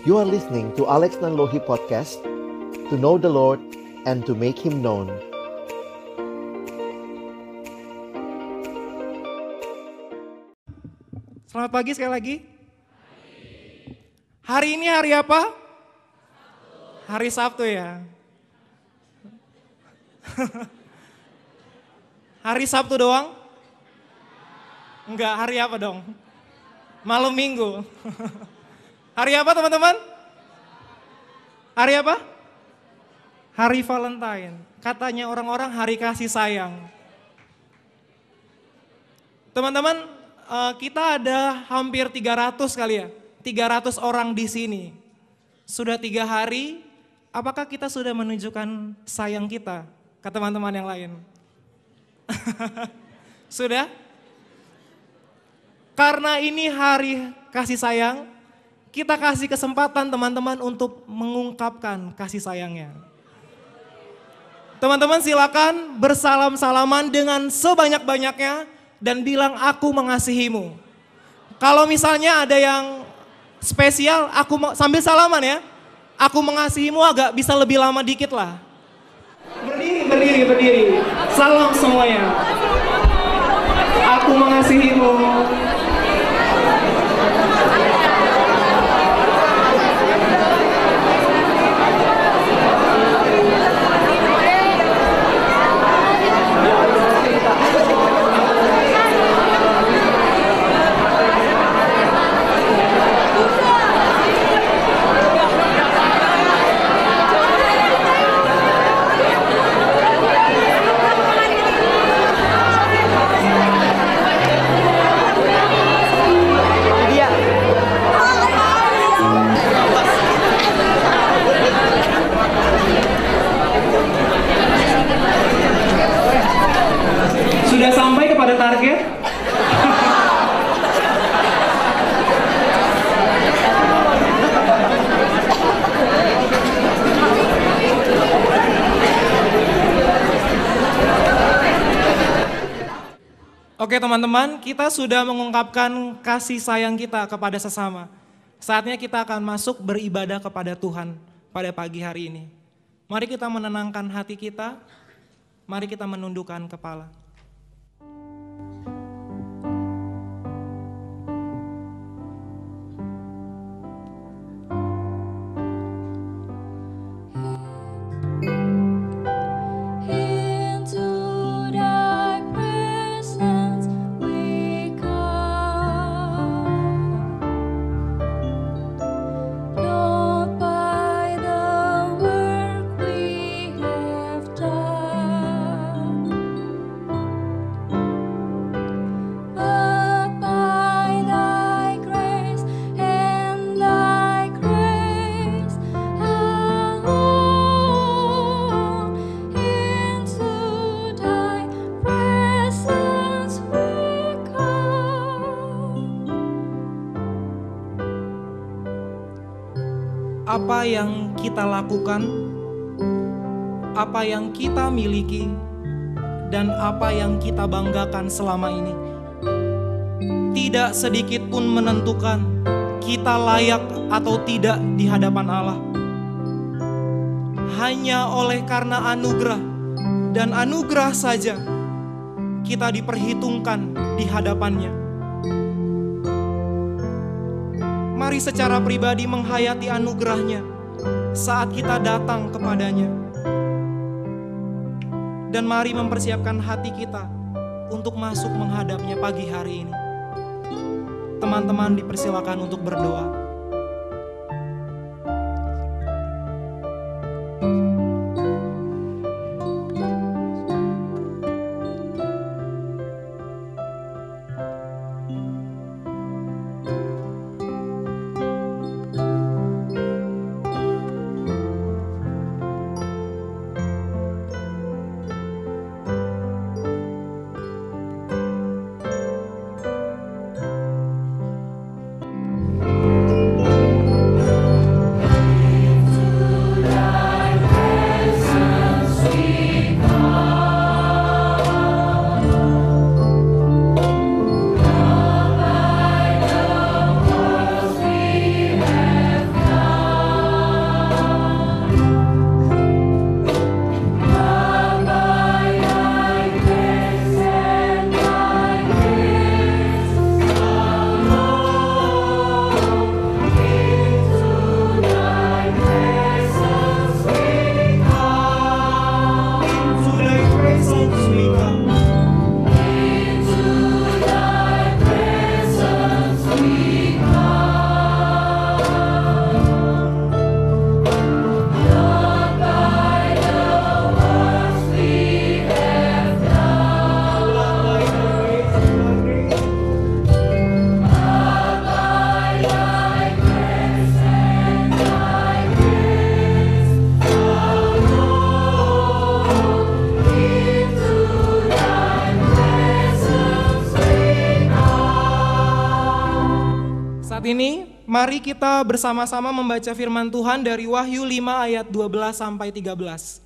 You are listening to Alex Nanlohi Podcast To know the Lord and to make Him known Selamat pagi sekali lagi. Hari ini hari apa? Hari Sabtu ya. hari Sabtu doang? Enggak, hari apa dong? Malam minggu. hari apa teman-teman? Hari apa? Hari Valentine. Katanya orang-orang hari kasih sayang. Teman-teman, eh, kita ada hampir 300 kali ya. 300 orang di sini. Sudah tiga hari, apakah kita sudah menunjukkan sayang kita ke teman-teman yang lain? sudah? Karena ini hari kasih sayang, kita kasih kesempatan teman-teman untuk mengungkapkan kasih sayangnya. Teman-teman silakan bersalam-salaman dengan sebanyak-banyaknya dan bilang aku mengasihimu. Kalau misalnya ada yang spesial, aku sambil salaman ya. Aku mengasihimu agak bisa lebih lama dikit lah. Berdiri, berdiri, berdiri. Salam semuanya. Aku mengasihimu. Oke teman-teman, kita sudah mengungkapkan kasih sayang kita kepada sesama. Saatnya kita akan masuk beribadah kepada Tuhan pada pagi hari ini. Mari kita menenangkan hati kita, mari kita menundukkan kepala. Apa yang kita lakukan, apa yang kita miliki, dan apa yang kita banggakan selama ini, tidak sedikit pun menentukan kita layak atau tidak di hadapan Allah. Hanya oleh karena anugerah dan anugerah saja kita diperhitungkan di hadapannya. Mari secara pribadi menghayati anugerahnya saat kita datang kepadanya. Dan mari mempersiapkan hati kita untuk masuk menghadapnya pagi hari ini. Teman-teman dipersilakan untuk berdoa. Mari kita bersama-sama membaca firman Tuhan dari Wahyu 5 ayat 12 sampai 13.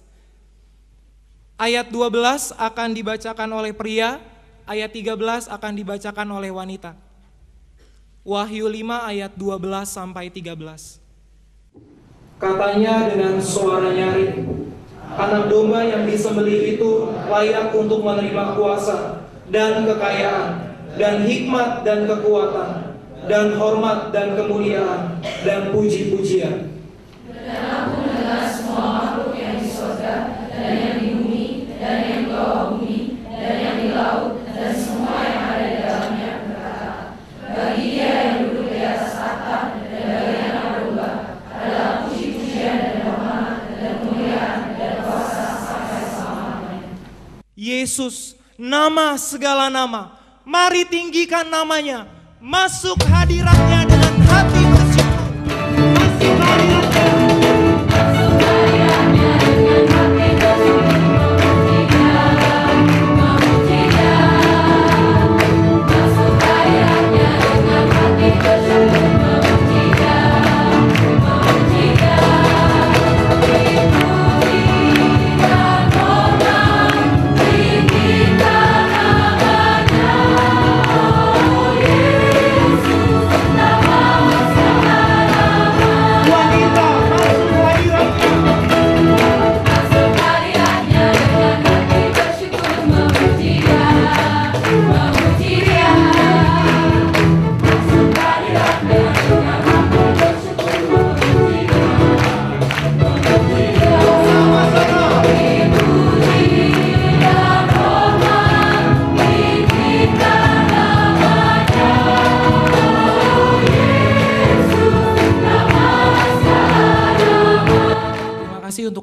Ayat 12 akan dibacakan oleh pria, ayat 13 akan dibacakan oleh wanita. Wahyu 5 ayat 12 sampai 13. Katanya dengan suara nyaring, anak domba yang disembelih itu layak untuk menerima kuasa dan kekayaan dan hikmat dan kekuatan dan hormat dan kemuliaan dan puji-pujian. Yesus, nama segala nama. Mari tinggikan namanya. Masuk hadiratnya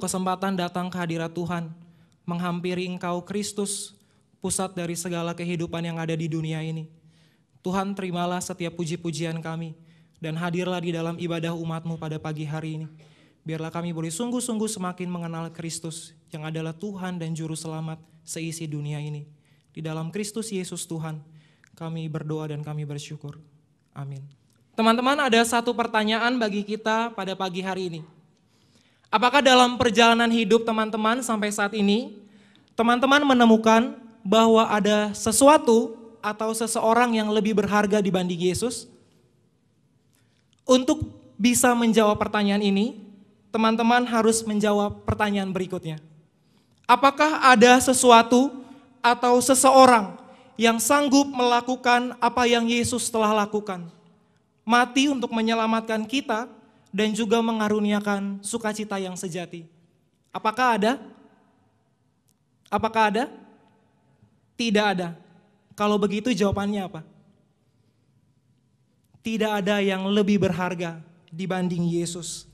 kesempatan datang ke hadirat Tuhan, menghampiri Engkau Kristus, pusat dari segala kehidupan yang ada di dunia ini. Tuhan terimalah setiap puji-pujian kami, dan hadirlah di dalam ibadah umatmu pada pagi hari ini. Biarlah kami boleh sungguh-sungguh semakin mengenal Kristus, yang adalah Tuhan dan Juru Selamat seisi dunia ini. Di dalam Kristus Yesus Tuhan, kami berdoa dan kami bersyukur. Amin. Teman-teman ada satu pertanyaan bagi kita pada pagi hari ini. Apakah dalam perjalanan hidup teman-teman sampai saat ini, teman-teman menemukan bahwa ada sesuatu atau seseorang yang lebih berharga dibanding Yesus? Untuk bisa menjawab pertanyaan ini, teman-teman harus menjawab pertanyaan berikutnya. Apakah ada sesuatu atau seseorang yang sanggup melakukan apa yang Yesus telah lakukan? Mati untuk menyelamatkan kita dan juga mengaruniakan sukacita yang sejati. Apakah ada? Apakah ada? Tidak ada. Kalau begitu jawabannya apa? Tidak ada yang lebih berharga dibanding Yesus.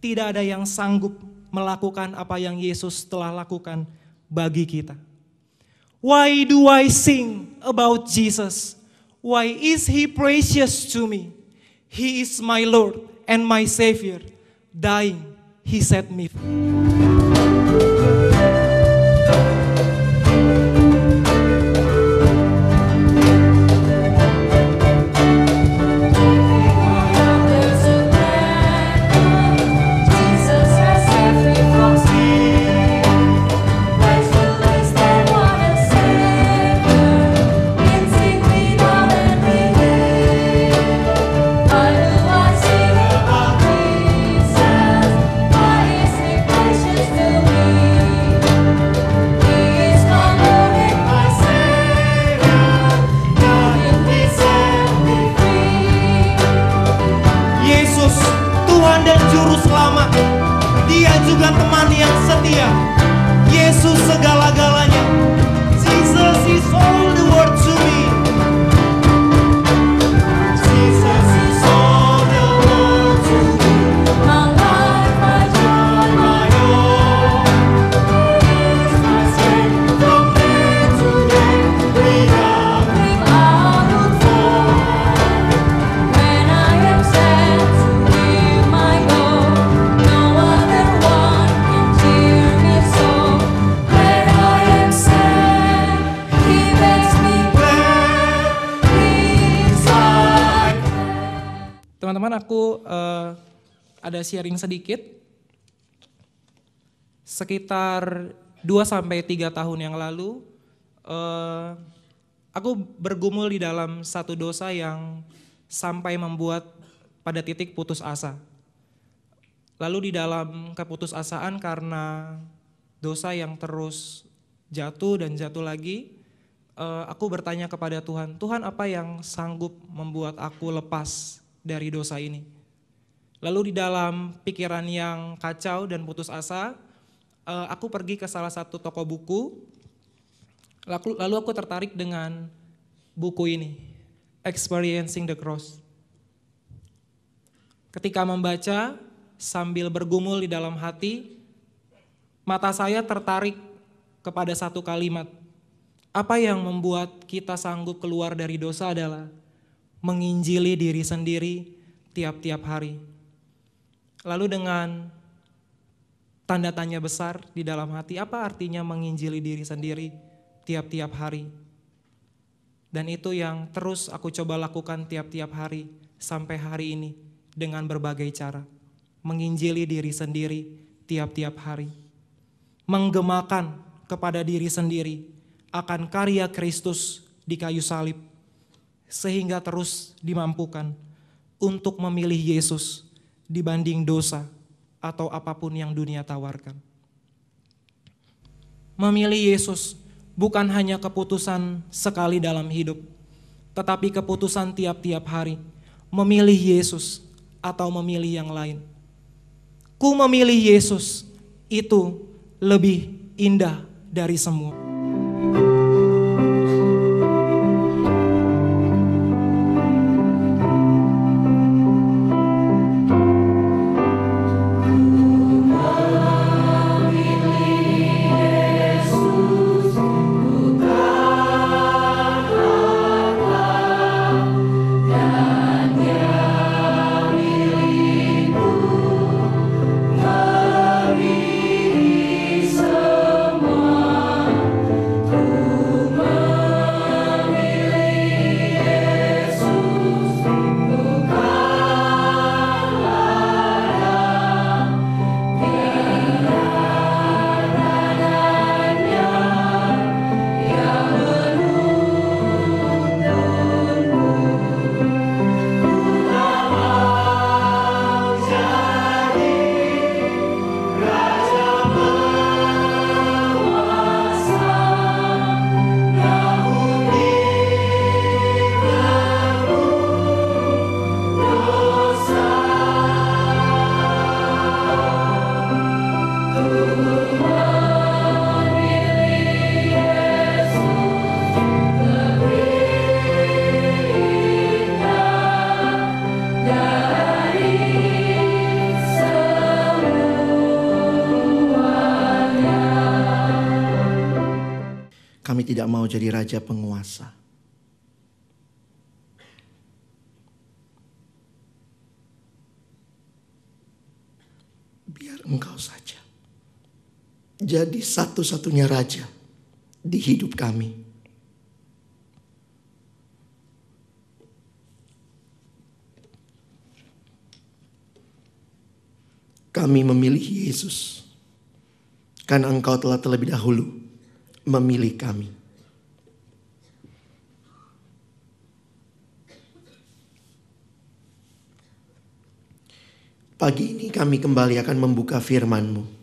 Tidak ada yang sanggup melakukan apa yang Yesus telah lakukan bagi kita. Why do I sing about Jesus? Why is he precious to me? He is my Lord and my Savior. Dying, he set me free. Sharing sedikit. Sekitar 2 sampai 3 tahun yang lalu eh, aku bergumul di dalam satu dosa yang sampai membuat pada titik putus asa. Lalu di dalam keputusasaan karena dosa yang terus jatuh dan jatuh lagi, eh, aku bertanya kepada Tuhan, Tuhan apa yang sanggup membuat aku lepas dari dosa ini? Lalu di dalam pikiran yang kacau dan putus asa, eh, aku pergi ke salah satu toko buku, lalu, lalu aku tertarik dengan buku ini, Experiencing the Cross. Ketika membaca, sambil bergumul di dalam hati, mata saya tertarik kepada satu kalimat. Apa yang membuat kita sanggup keluar dari dosa adalah menginjili diri sendiri tiap-tiap hari. Lalu dengan tanda tanya besar di dalam hati, apa artinya menginjili diri sendiri tiap-tiap hari? Dan itu yang terus aku coba lakukan tiap-tiap hari sampai hari ini dengan berbagai cara menginjili diri sendiri tiap-tiap hari. Menggemakan kepada diri sendiri akan karya Kristus di kayu salib. Sehingga terus dimampukan untuk memilih Yesus dibanding dosa atau apa pun yang dunia tawarkan. Memilih Yesus bukan hanya keputusan sekali dalam hidup, tetapi keputusan tiap-tiap hari. Memilih Yesus atau memilih yang lain ku memilih Yesus itu lebih indah dari semua. Satu-satunya raja di hidup kami. Kami memilih Yesus. Karena engkau telah terlebih dahulu memilih kami. Pagi ini kami kembali akan membuka firman-Mu.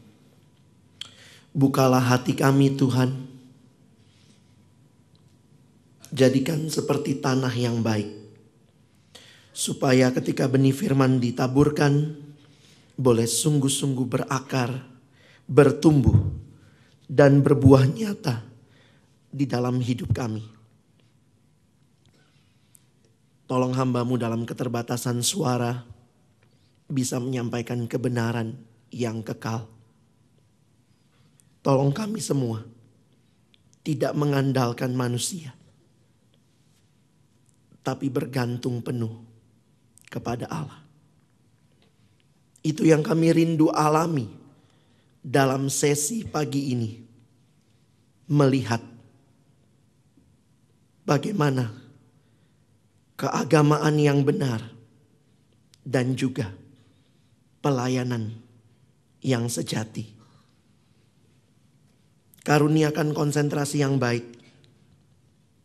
Bukalah hati kami Tuhan. Jadikan seperti tanah yang baik. Supaya ketika benih firman ditaburkan, boleh sungguh-sungguh berakar, bertumbuh, dan berbuah nyata di dalam hidup kami. Tolong hambamu dalam keterbatasan suara bisa menyampaikan kebenaran yang kekal. Tolong kami semua tidak mengandalkan manusia, tapi bergantung penuh kepada Allah. Itu yang kami rindu alami dalam sesi pagi ini. Melihat bagaimana keagamaan yang benar dan juga pelayanan yang sejati. Karuniakan konsentrasi yang baik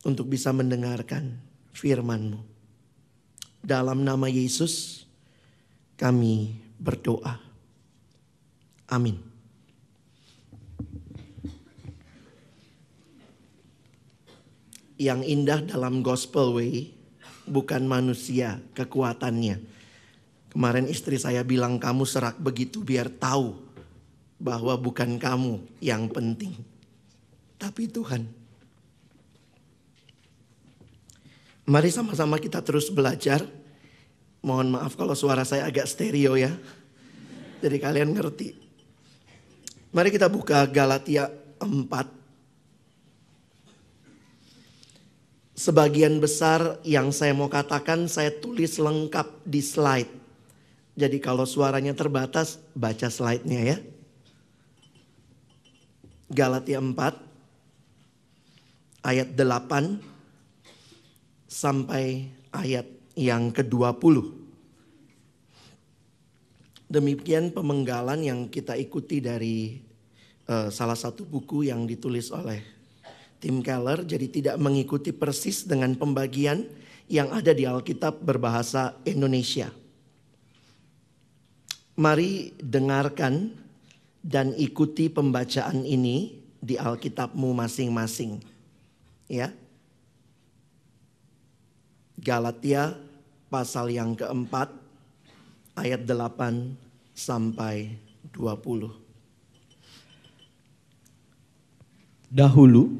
untuk bisa mendengarkan firman-Mu. Dalam nama Yesus kami berdoa. Amin. Yang indah dalam gospel way bukan manusia kekuatannya. Kemarin istri saya bilang kamu serak begitu biar tahu bahwa bukan kamu yang penting. Tapi Tuhan. Mari sama-sama kita terus belajar. Mohon maaf kalau suara saya agak stereo ya. Jadi kalian ngerti. Mari kita buka Galatia 4 Sebagian besar yang saya mau katakan saya tulis lengkap di slide. Jadi kalau suaranya terbatas, baca slide-nya ya. Galatia 4 ayat 8 sampai ayat yang ke-20. Demikian pemenggalan yang kita ikuti dari uh, salah satu buku yang ditulis oleh Tim Keller jadi tidak mengikuti persis dengan pembagian yang ada di Alkitab berbahasa Indonesia. Mari dengarkan dan ikuti pembacaan ini di Alkitabmu masing-masing. Ya. Galatia pasal yang keempat ayat 8 sampai 20. Dahulu,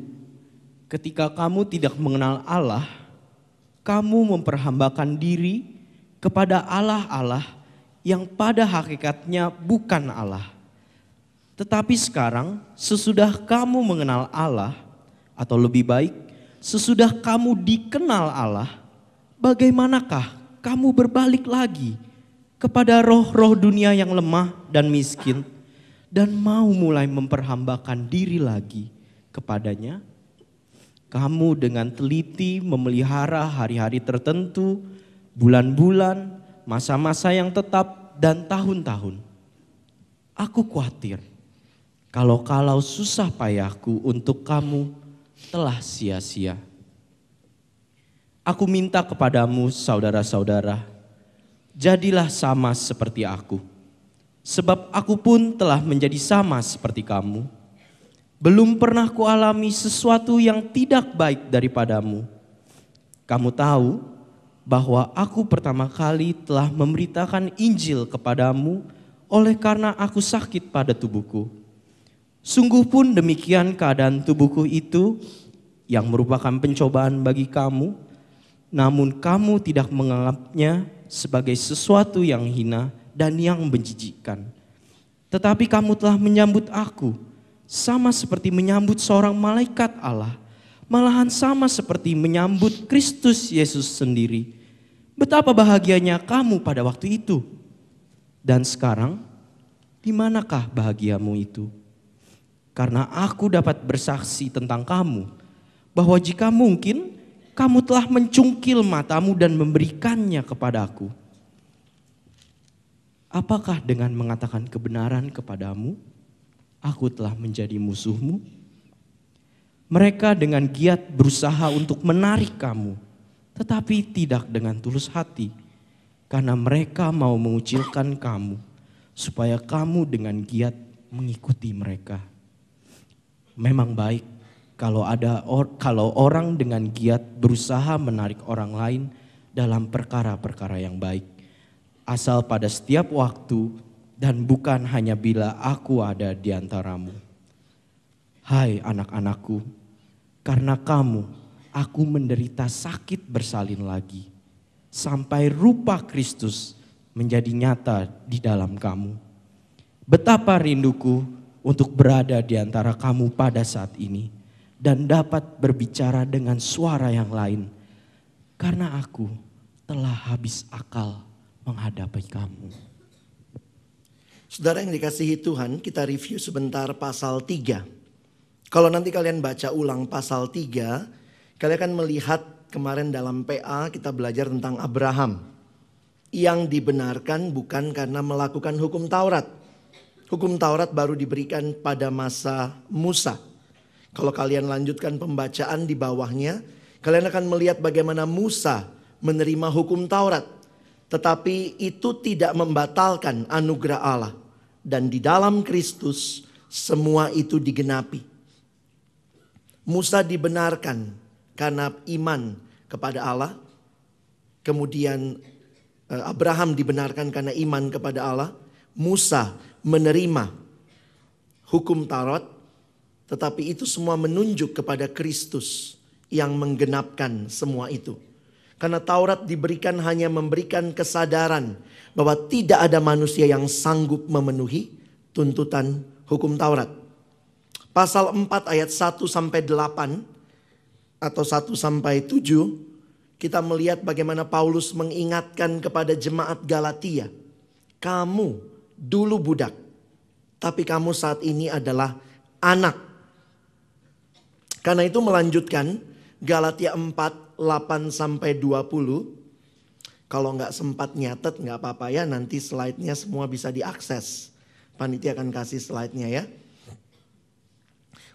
ketika kamu tidak mengenal Allah, kamu memperhambakan diri kepada Allah-Allah yang pada hakikatnya bukan Allah. Tetapi sekarang, sesudah kamu mengenal Allah, atau lebih baik, sesudah kamu dikenal Allah, bagaimanakah kamu berbalik lagi kepada roh-roh dunia yang lemah dan miskin, dan mau mulai memperhambakan diri lagi kepadanya? Kamu dengan teliti memelihara hari-hari tertentu, bulan-bulan, masa-masa yang tetap, dan tahun-tahun. Aku khawatir kalau-kalau susah payahku untuk kamu telah sia-sia. Aku minta kepadamu, saudara-saudara, jadilah sama seperti aku, sebab aku pun telah menjadi sama seperti kamu. Belum pernah kualami sesuatu yang tidak baik daripadamu. Kamu tahu bahwa aku pertama kali telah memberitakan Injil kepadamu oleh karena aku sakit pada tubuhku. Sungguh pun demikian keadaan tubuhku itu yang merupakan pencobaan bagi kamu, namun kamu tidak menganggapnya sebagai sesuatu yang hina dan yang menjijikkan. Tetapi kamu telah menyambut aku sama seperti menyambut seorang malaikat Allah, malahan sama seperti menyambut Kristus Yesus sendiri. Betapa bahagianya kamu pada waktu itu. Dan sekarang, di manakah bahagiamu itu? Karena aku dapat bersaksi tentang kamu, bahwa jika mungkin kamu telah mencungkil matamu dan memberikannya kepadaku. Apakah dengan mengatakan kebenaran kepadamu, aku telah menjadi musuhmu? Mereka dengan giat berusaha untuk menarik kamu, tetapi tidak dengan tulus hati, karena mereka mau mengucilkan kamu, supaya kamu dengan giat mengikuti mereka. Memang baik kalau ada or, kalau orang dengan giat berusaha menarik orang lain dalam perkara-perkara yang baik, asal pada setiap waktu dan bukan hanya bila aku ada di antaramu. Hai anak-anakku, karena kamu aku menderita sakit bersalin lagi, sampai rupa Kristus menjadi nyata di dalam kamu. Betapa rinduku untuk berada di antara kamu pada saat ini dan dapat berbicara dengan suara yang lain, karena aku telah habis akal menghadapi kamu. Saudara yang dikasihi Tuhan, kita review sebentar pasal 3. Kalau nanti kalian baca ulang pasal 3, kalian akan melihat kemarin dalam PA kita belajar tentang Abraham. yang dibenarkan bukan karena melakukan hukum Taurat. Hukum Taurat baru diberikan pada masa Musa. Kalau kalian lanjutkan pembacaan di bawahnya, kalian akan melihat bagaimana Musa menerima hukum Taurat. Tetapi itu tidak membatalkan anugerah Allah. Dan di dalam Kristus semua itu digenapi. Musa dibenarkan karena iman kepada Allah. Kemudian eh, Abraham dibenarkan karena iman kepada Allah. Musa menerima hukum Taurat, tetapi itu semua menunjuk kepada Kristus yang menggenapkan semua itu. Karena Taurat diberikan hanya memberikan kesadaran bahwa tidak ada manusia yang sanggup memenuhi tuntutan hukum Taurat. Pasal 4 ayat 1 sampai 8 atau 1 sampai 7 kita melihat bagaimana Paulus mengingatkan kepada jemaat Galatia. Kamu dulu budak, tapi kamu saat ini adalah anak. Karena itu melanjutkan Galatia 4, 8 sampai 20. Kalau nggak sempat nyatet nggak apa-apa ya, nanti slide-nya semua bisa diakses. Panitia akan kasih slide-nya ya.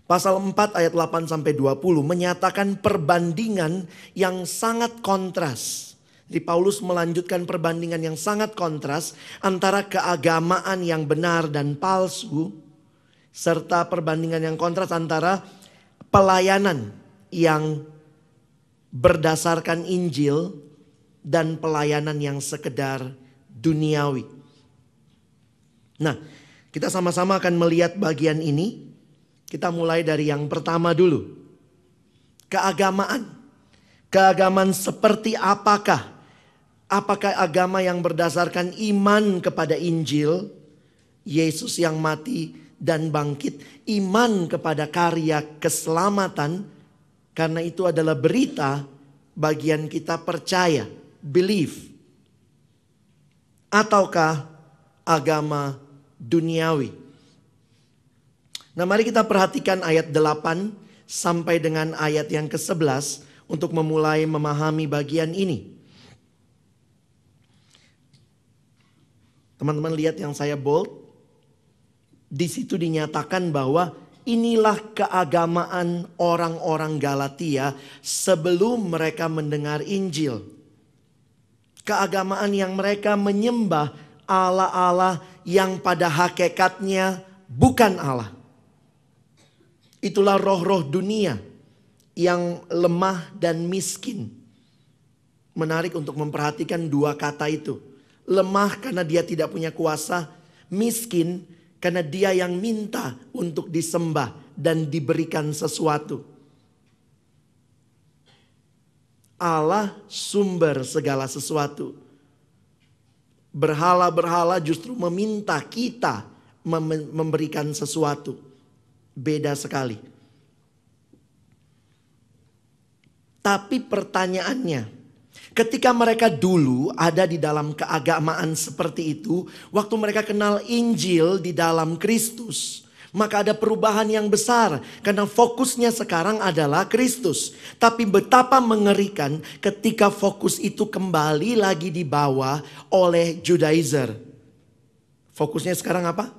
Pasal 4 ayat 8 sampai 20 menyatakan perbandingan yang sangat kontras. Di Paulus melanjutkan perbandingan yang sangat kontras antara keagamaan yang benar dan palsu serta perbandingan yang kontras antara pelayanan yang berdasarkan Injil dan pelayanan yang sekedar duniawi. Nah, kita sama-sama akan melihat bagian ini. Kita mulai dari yang pertama dulu. Keagamaan. Keagamaan seperti apakah? Apakah agama yang berdasarkan iman kepada Injil, Yesus yang mati dan bangkit, iman kepada karya keselamatan, karena itu adalah berita bagian kita percaya, believe. Ataukah agama duniawi? Nah mari kita perhatikan ayat 8 sampai dengan ayat yang ke-11 untuk memulai memahami bagian ini. Teman-teman lihat yang saya bold. Di situ dinyatakan bahwa inilah keagamaan orang-orang Galatia sebelum mereka mendengar Injil. Keagamaan yang mereka menyembah Allah-Allah yang pada hakikatnya bukan Allah. Itulah roh-roh dunia yang lemah dan miskin. Menarik untuk memperhatikan dua kata itu. Lemah karena dia tidak punya kuasa, miskin karena dia yang minta untuk disembah dan diberikan sesuatu. Allah sumber segala sesuatu. Berhala-berhala justru meminta kita memberikan sesuatu. Beda sekali. Tapi pertanyaannya, ketika mereka dulu ada di dalam keagamaan seperti itu, waktu mereka kenal Injil di dalam Kristus, maka ada perubahan yang besar karena fokusnya sekarang adalah Kristus. Tapi betapa mengerikan ketika fokus itu kembali lagi dibawa oleh Judaizer. Fokusnya sekarang apa?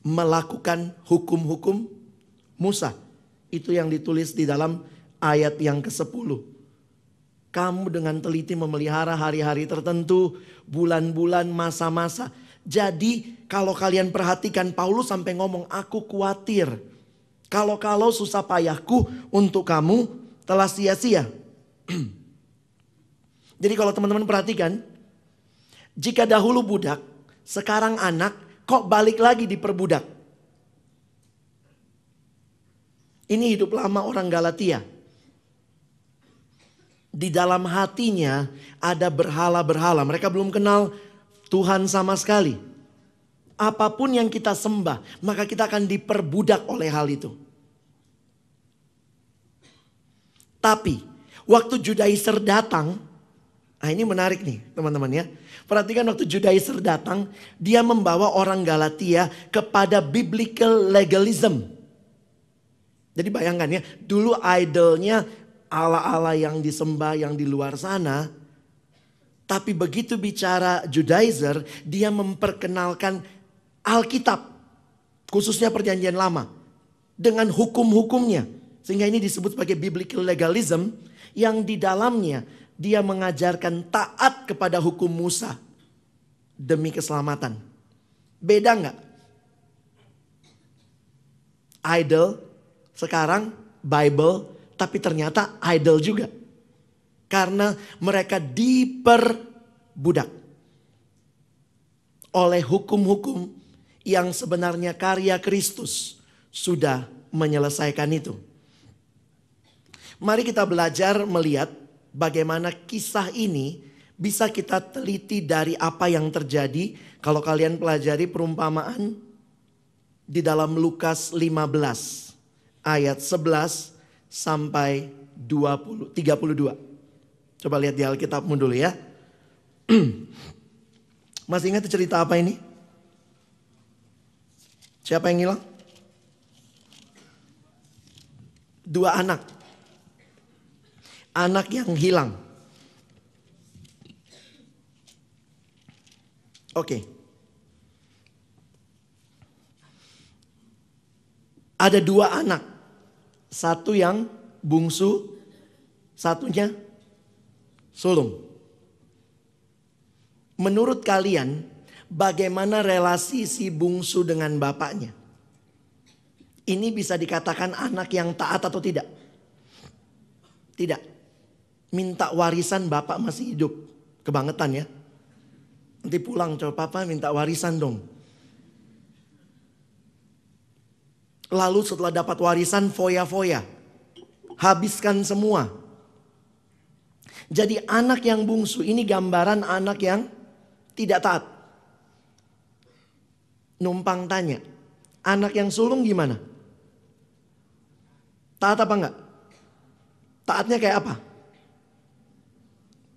Melakukan hukum-hukum Musa. Itu yang ditulis di dalam ayat yang ke-10. Kamu dengan teliti memelihara hari-hari tertentu, bulan-bulan, masa-masa. Jadi kalau kalian perhatikan Paulus sampai ngomong aku khawatir. Kalau-kalau susah payahku untuk kamu telah sia-sia. Jadi kalau teman-teman perhatikan. Jika dahulu budak, sekarang anak, kok balik lagi diperbudak. Ini hidup lama orang Galatia di dalam hatinya ada berhala-berhala. Mereka belum kenal Tuhan sama sekali. Apa pun yang kita sembah, maka kita akan diperbudak oleh hal itu. Tapi waktu Judaizer datang, nah ini menarik nih teman-teman ya. Perhatikan waktu Judaizer datang, dia membawa orang Galatia kepada biblical legalism. Jadi bayangkan ya, dulu idolnya Allah-Allah yang disembah yang di luar sana Tapi begitu bicara Judaizer, dia memperkenalkan Alkitab, khususnya Perjanjian Lama, dengan hukum-hukumnya. Sehingga ini disebut sebagai biblical legalism, yang di dalamnya dia mengajarkan taat kepada hukum Musa demi keselamatan. Beda nggak? Idol sekarang Bible, tapi ternyata idol juga. Karena mereka diperbudak oleh hukum-hukum yang sebenarnya karya Kristus sudah menyelesaikan itu. Mari kita belajar melihat bagaimana kisah ini bisa kita teliti dari apa yang terjadi kalau kalian pelajari perumpamaan di dalam Lukas 15 ayat 11 sampai 20 32. Coba lihat di Alkitabmu dulu ya. Masih ingat cerita apa ini? Siapa yang hilang? Dua anak. Anak yang hilang. Oke. Ada dua anak. Satu yang bungsu, satunya sulung. Menurut kalian, bagaimana relasi si bungsu dengan bapaknya? Ini bisa dikatakan anak yang taat atau tidak? Tidak. Minta warisan bapak masih hidup. Kebangetan ya. Nanti pulang coba papa minta warisan dong. Lalu setelah dapat warisan foya-foya. Habiskan semua. Jadi anak yang bungsu ini gambaran anak yang tidak taat. Numpang tanya. Anak yang sulung gimana? Taat apa enggak? Taatnya kayak apa?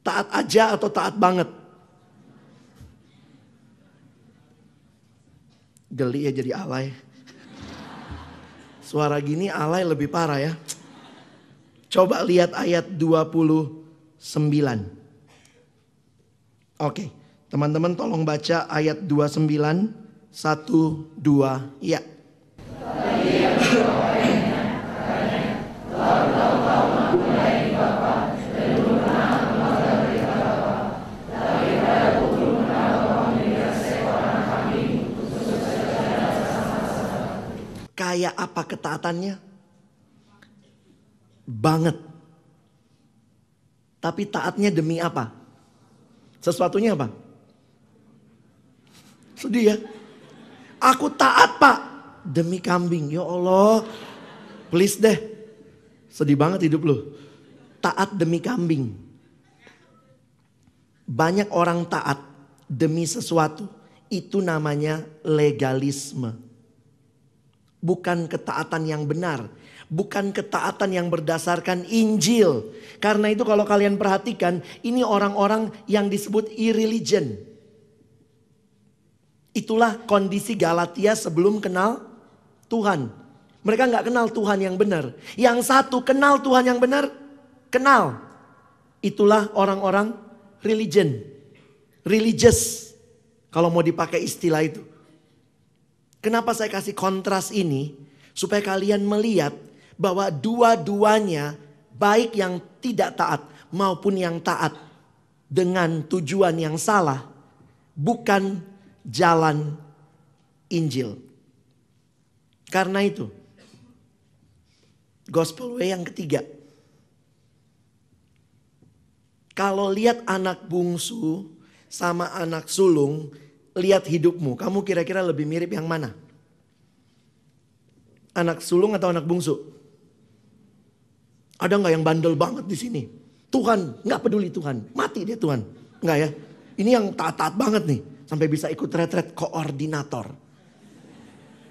Taat aja atau taat banget? Geli ya jadi alay. Suara gini alay lebih parah ya. Coba lihat ayat 29. Oke, teman-teman tolong baca ayat 29. 1, 2, ya. Kayak apa ketaatannya? Banget. Tapi taatnya demi apa? Sesuatunya apa? Sedih ya? Aku taat pak. Demi kambing. Ya Allah. Please deh. Sedih banget hidup lu. Taat demi kambing. Banyak orang taat demi sesuatu. Itu namanya legalisme. Bukan ketaatan yang benar. Bukan ketaatan yang berdasarkan Injil. Karena itu kalau kalian perhatikan, ini orang-orang yang disebut irreligion. Itulah kondisi Galatia sebelum kenal Tuhan. Mereka nggak kenal Tuhan yang benar. Yang satu kenal Tuhan yang benar, kenal. Itulah orang-orang religion. Religious. Kalau mau dipakai istilah itu. Kenapa saya kasih kontras ini? Supaya kalian melihat bahwa dua-duanya baik yang tidak taat maupun yang taat dengan tujuan yang salah bukan jalan Injil. Karena itu gospel way yang ketiga. Kalau lihat anak bungsu sama anak sulung, lihat hidupmu. Kamu kira-kira lebih mirip yang mana? Anak sulung atau anak bungsu? Ada nggak yang bandel banget di sini? Tuhan, nggak peduli Tuhan, mati dia Tuhan. Nggak ya? Ini yang taat-taat banget nih, sampai bisa ikut retret koordinator.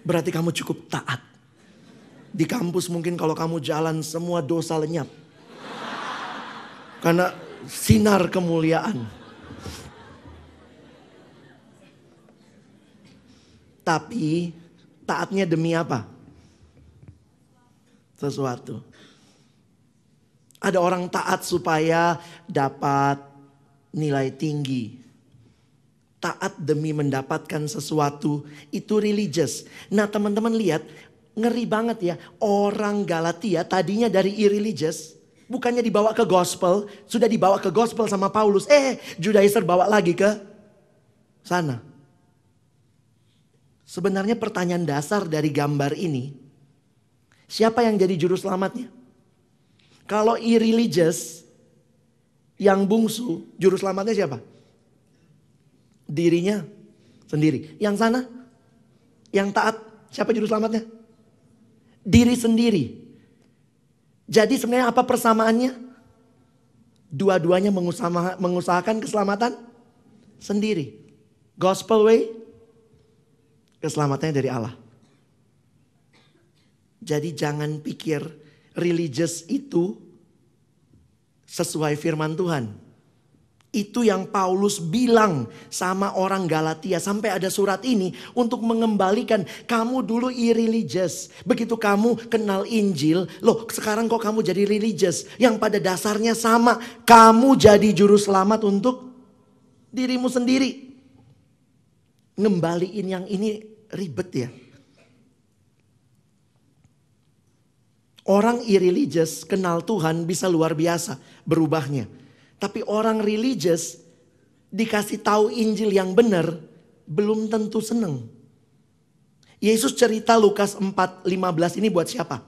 Berarti kamu cukup taat. Di kampus mungkin kalau kamu jalan semua dosa lenyap. Karena sinar kemuliaan. Tapi taatnya demi apa? Sesuatu. Ada orang taat supaya dapat nilai tinggi. Taat demi mendapatkan sesuatu itu religious. Nah teman-teman lihat ngeri banget ya. Orang Galatia tadinya dari irreligious. Bukannya dibawa ke gospel. Sudah dibawa ke gospel sama Paulus. Eh Judaizer bawa lagi ke sana. Sebenarnya pertanyaan dasar dari gambar ini. Siapa yang jadi juru selamatnya? Kalau irreligious yang bungsu, juru selamatnya siapa? Dirinya sendiri. Yang sana? Yang taat, siapa juru selamatnya? Diri sendiri. Jadi sebenarnya apa persamaannya? Dua-duanya mengusaha- mengusahakan keselamatan sendiri. Gospel way, keselamatannya dari Allah. Jadi jangan pikir religious itu sesuai firman Tuhan. Itu yang Paulus bilang sama orang Galatia sampai ada surat ini untuk mengembalikan kamu dulu irreligious. Begitu kamu kenal Injil, loh sekarang kok kamu jadi religious. Yang pada dasarnya sama, kamu jadi juru selamat untuk dirimu sendiri. Ngembaliin yang ini ribet ya. Orang irreligious kenal Tuhan bisa luar biasa berubahnya. Tapi orang religious dikasih tahu Injil yang benar belum tentu seneng. Yesus cerita Lukas 4:15 ini buat siapa?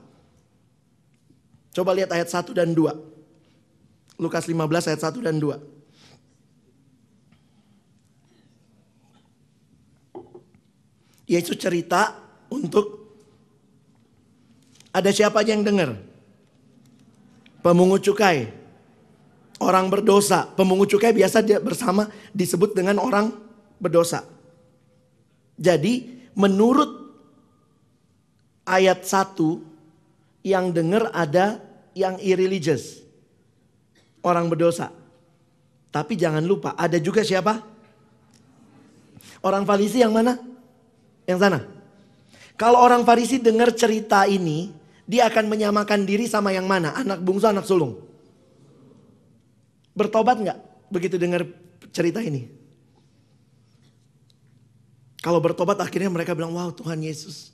Coba lihat ayat 1 dan 2. Lukas 15 ayat 1 dan 2. Yesus cerita untuk ada siapa aja yang dengar? Pemungut cukai. Orang berdosa. Pemungut cukai biasa dia bersama disebut dengan orang berdosa. Jadi menurut ayat 1 yang dengar ada yang irreligious. Orang berdosa. Tapi jangan lupa ada juga siapa? Orang Farisi yang mana? Yang sana. Kalau orang Farisi dengar cerita ini, dia akan menyamakan diri sama yang mana? Anak bungsu, anak sulung. Bertobat nggak begitu dengar cerita ini? Kalau bertobat akhirnya mereka bilang, wow Tuhan Yesus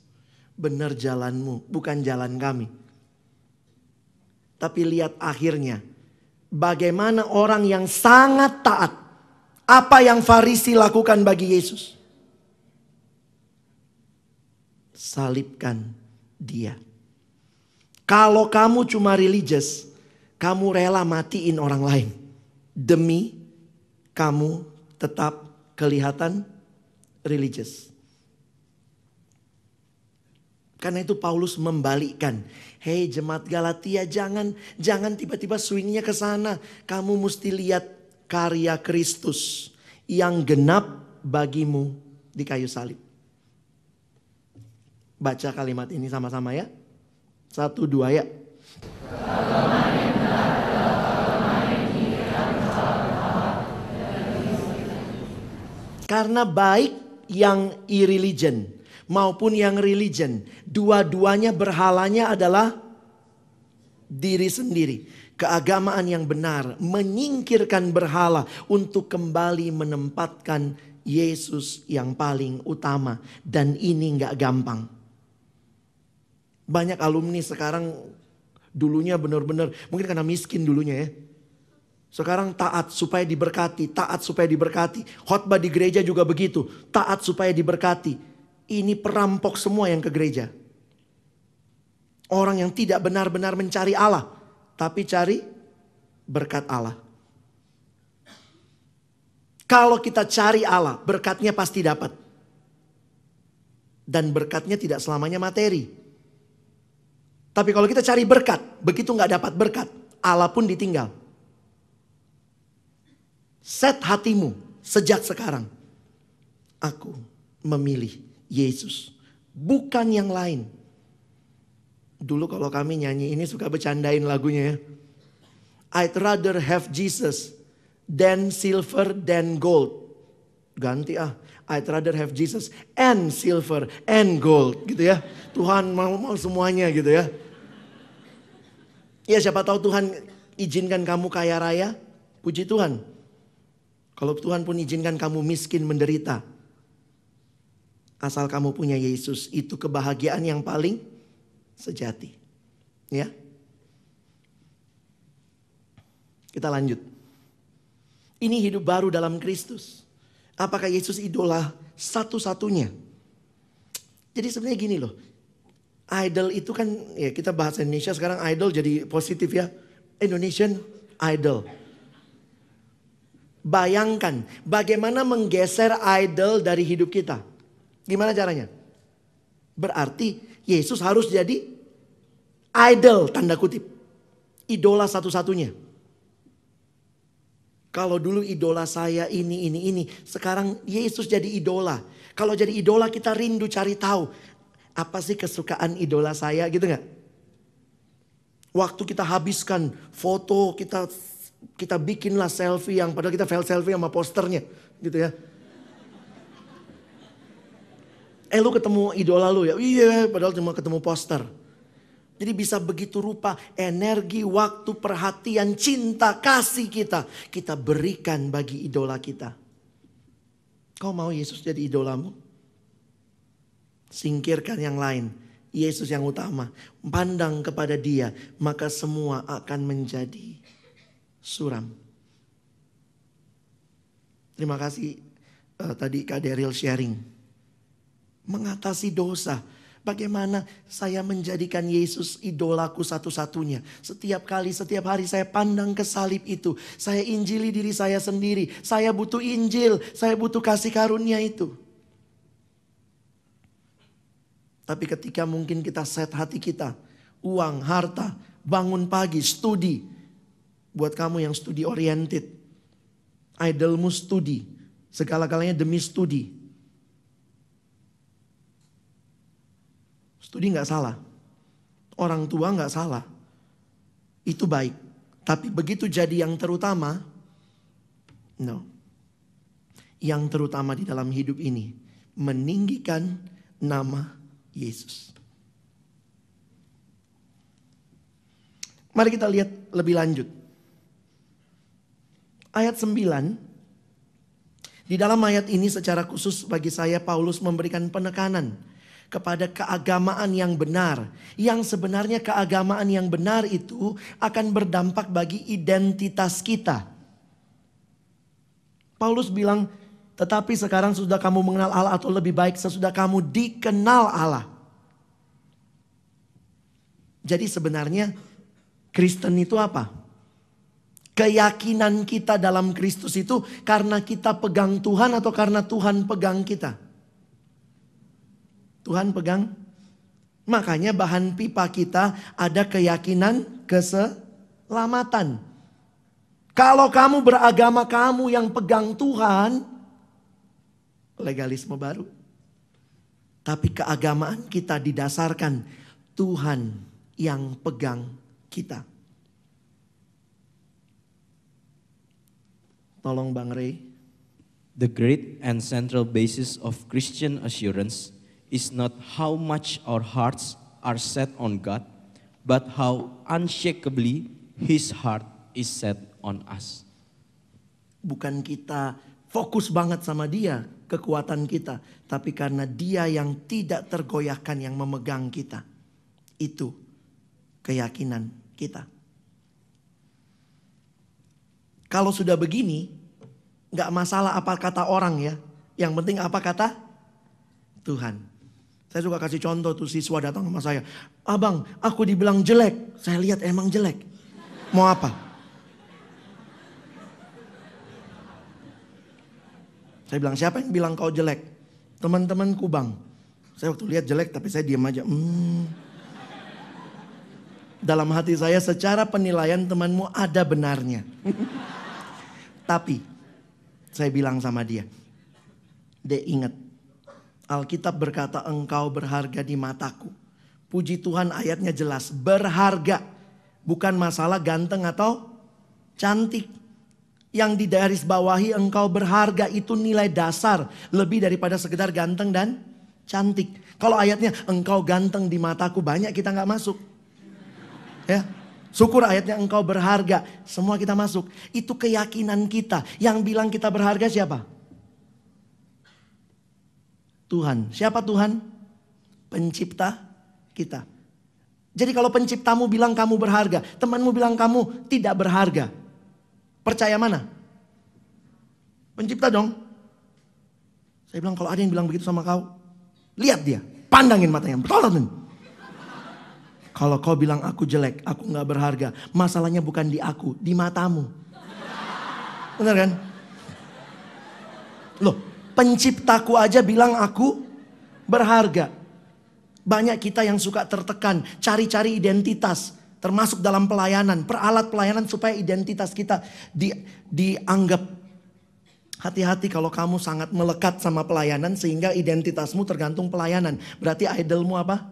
benar jalanmu, bukan jalan kami. Tapi lihat akhirnya, bagaimana orang yang sangat taat, apa yang Farisi lakukan bagi Yesus? Salibkan dia. Kalau kamu cuma religious, kamu rela matiin orang lain demi kamu tetap kelihatan religious. Karena itu Paulus membalikkan, "Hei jemaat Galatia, jangan jangan tiba-tiba swingnya ke sana. Kamu mesti lihat karya Kristus yang genap bagimu di kayu salib." Baca kalimat ini sama-sama ya. Satu dua ya. Karena baik yang irreligion maupun yang religion, dua-duanya berhalanya adalah diri sendiri. Keagamaan yang benar menyingkirkan berhala untuk kembali menempatkan Yesus yang paling utama dan ini nggak gampang. Banyak alumni sekarang dulunya benar-benar mungkin karena miskin dulunya ya. Sekarang taat supaya diberkati, taat supaya diberkati. Khotbah di gereja juga begitu, taat supaya diberkati. Ini perampok semua yang ke gereja. Orang yang tidak benar-benar mencari Allah, tapi cari berkat Allah. Kalau kita cari Allah, berkatnya pasti dapat. Dan berkatnya tidak selamanya materi. Tapi kalau kita cari berkat, begitu nggak dapat berkat, Allah pun ditinggal. Set hatimu sejak sekarang. Aku memilih Yesus, bukan yang lain. Dulu kalau kami nyanyi ini suka bercandain lagunya ya. I'd rather have Jesus than silver than gold. Ganti ah. I'd rather have Jesus and silver and gold gitu ya. Tuhan mau, mau semuanya gitu ya. Ya siapa tahu Tuhan izinkan kamu kaya raya. Puji Tuhan. Kalau Tuhan pun izinkan kamu miskin menderita. Asal kamu punya Yesus, itu kebahagiaan yang paling sejati. Ya. Kita lanjut. Ini hidup baru dalam Kristus. Apakah Yesus idola satu-satunya? Jadi sebenarnya gini loh. Idol itu kan ya kita bahasa Indonesia sekarang idol jadi positif ya. Indonesian idol. Bayangkan bagaimana menggeser idol dari hidup kita. Gimana caranya? Berarti Yesus harus jadi idol tanda kutip. Idola satu-satunya. Kalau dulu idola saya ini, ini, ini. Sekarang Yesus jadi idola. Kalau jadi idola kita rindu cari tahu. Apa sih kesukaan idola saya gitu nggak? Waktu kita habiskan foto, kita kita bikinlah selfie yang padahal kita fail selfie sama posternya gitu ya. Eh lu ketemu idola lu ya? Iya, padahal cuma ketemu poster. Jadi bisa begitu rupa energi, waktu, perhatian, cinta, kasih kita. Kita berikan bagi idola kita. Kau mau Yesus jadi idolamu? Singkirkan yang lain. Yesus yang utama. Pandang kepada dia. Maka semua akan menjadi suram. Terima kasih uh, tadi Kak Daryl sharing. Mengatasi dosa. Bagaimana saya menjadikan Yesus idolaku satu-satunya. Setiap kali, setiap hari saya pandang ke salib itu. Saya injili diri saya sendiri. Saya butuh Injil, saya butuh kasih karunia itu. Tapi ketika mungkin kita set hati kita. Uang, harta, bangun pagi, studi. Buat kamu yang studi oriented. Idolmu studi. Segala-galanya demi studi. Studi nggak salah. Orang tua nggak salah. Itu baik. Tapi begitu jadi yang terutama, no. Yang terutama di dalam hidup ini, meninggikan nama Yesus. Mari kita lihat lebih lanjut. Ayat 9. Di dalam ayat ini secara khusus bagi saya Paulus memberikan penekanan kepada keagamaan yang benar. Yang sebenarnya keagamaan yang benar itu akan berdampak bagi identitas kita. Paulus bilang, tetapi sekarang sudah kamu mengenal Allah atau lebih baik sesudah kamu dikenal Allah. Jadi sebenarnya Kristen itu apa? Keyakinan kita dalam Kristus itu karena kita pegang Tuhan atau karena Tuhan pegang kita? Tuhan pegang. Makanya bahan pipa kita ada keyakinan keselamatan. Kalau kamu beragama kamu yang pegang Tuhan, legalisme baru. Tapi keagamaan kita didasarkan Tuhan yang pegang kita. Tolong Bang Ray. The great and central basis of Christian assurance is not how much our hearts are set on God, but how unshakably His heart is set on us. Bukan kita fokus banget sama dia, kekuatan kita. Tapi karena dia yang tidak tergoyahkan yang memegang kita. Itu keyakinan kita. Kalau sudah begini, nggak masalah apa kata orang ya. Yang penting apa kata Tuhan. Saya suka kasih contoh tuh siswa datang sama saya. Abang, aku dibilang jelek. Saya lihat emang jelek. Mau apa? Saya bilang, siapa yang bilang kau jelek? Teman-temanku bang. Saya waktu lihat jelek tapi saya diam aja. Hmm. Dalam hati saya secara penilaian temanmu ada benarnya. tapi saya bilang sama dia. Dek ingat. Alkitab berkata engkau berharga di mataku. Puji Tuhan ayatnya jelas. Berharga. Bukan masalah ganteng atau cantik. Yang di garis bawahi engkau berharga itu nilai dasar. Lebih daripada sekedar ganteng dan cantik. Kalau ayatnya engkau ganteng di mataku banyak kita nggak masuk. Ya, Syukur ayatnya engkau berharga. Semua kita masuk. Itu keyakinan kita. Yang bilang kita berharga siapa? Tuhan. Siapa Tuhan? Pencipta kita. Jadi kalau penciptamu bilang kamu berharga, temanmu bilang kamu tidak berharga. Percaya mana? Pencipta dong. Saya bilang kalau ada yang bilang begitu sama kau, lihat dia, pandangin matanya, tolongin. Kalau kau bilang aku jelek, aku nggak berharga, masalahnya bukan di aku, di matamu. Benar kan? Loh, penciptaku aja bilang aku berharga. Banyak kita yang suka tertekan, cari-cari identitas, termasuk dalam pelayanan, peralat pelayanan supaya identitas kita di, dianggap. Hati-hati kalau kamu sangat melekat sama pelayanan sehingga identitasmu tergantung pelayanan. Berarti idolmu apa?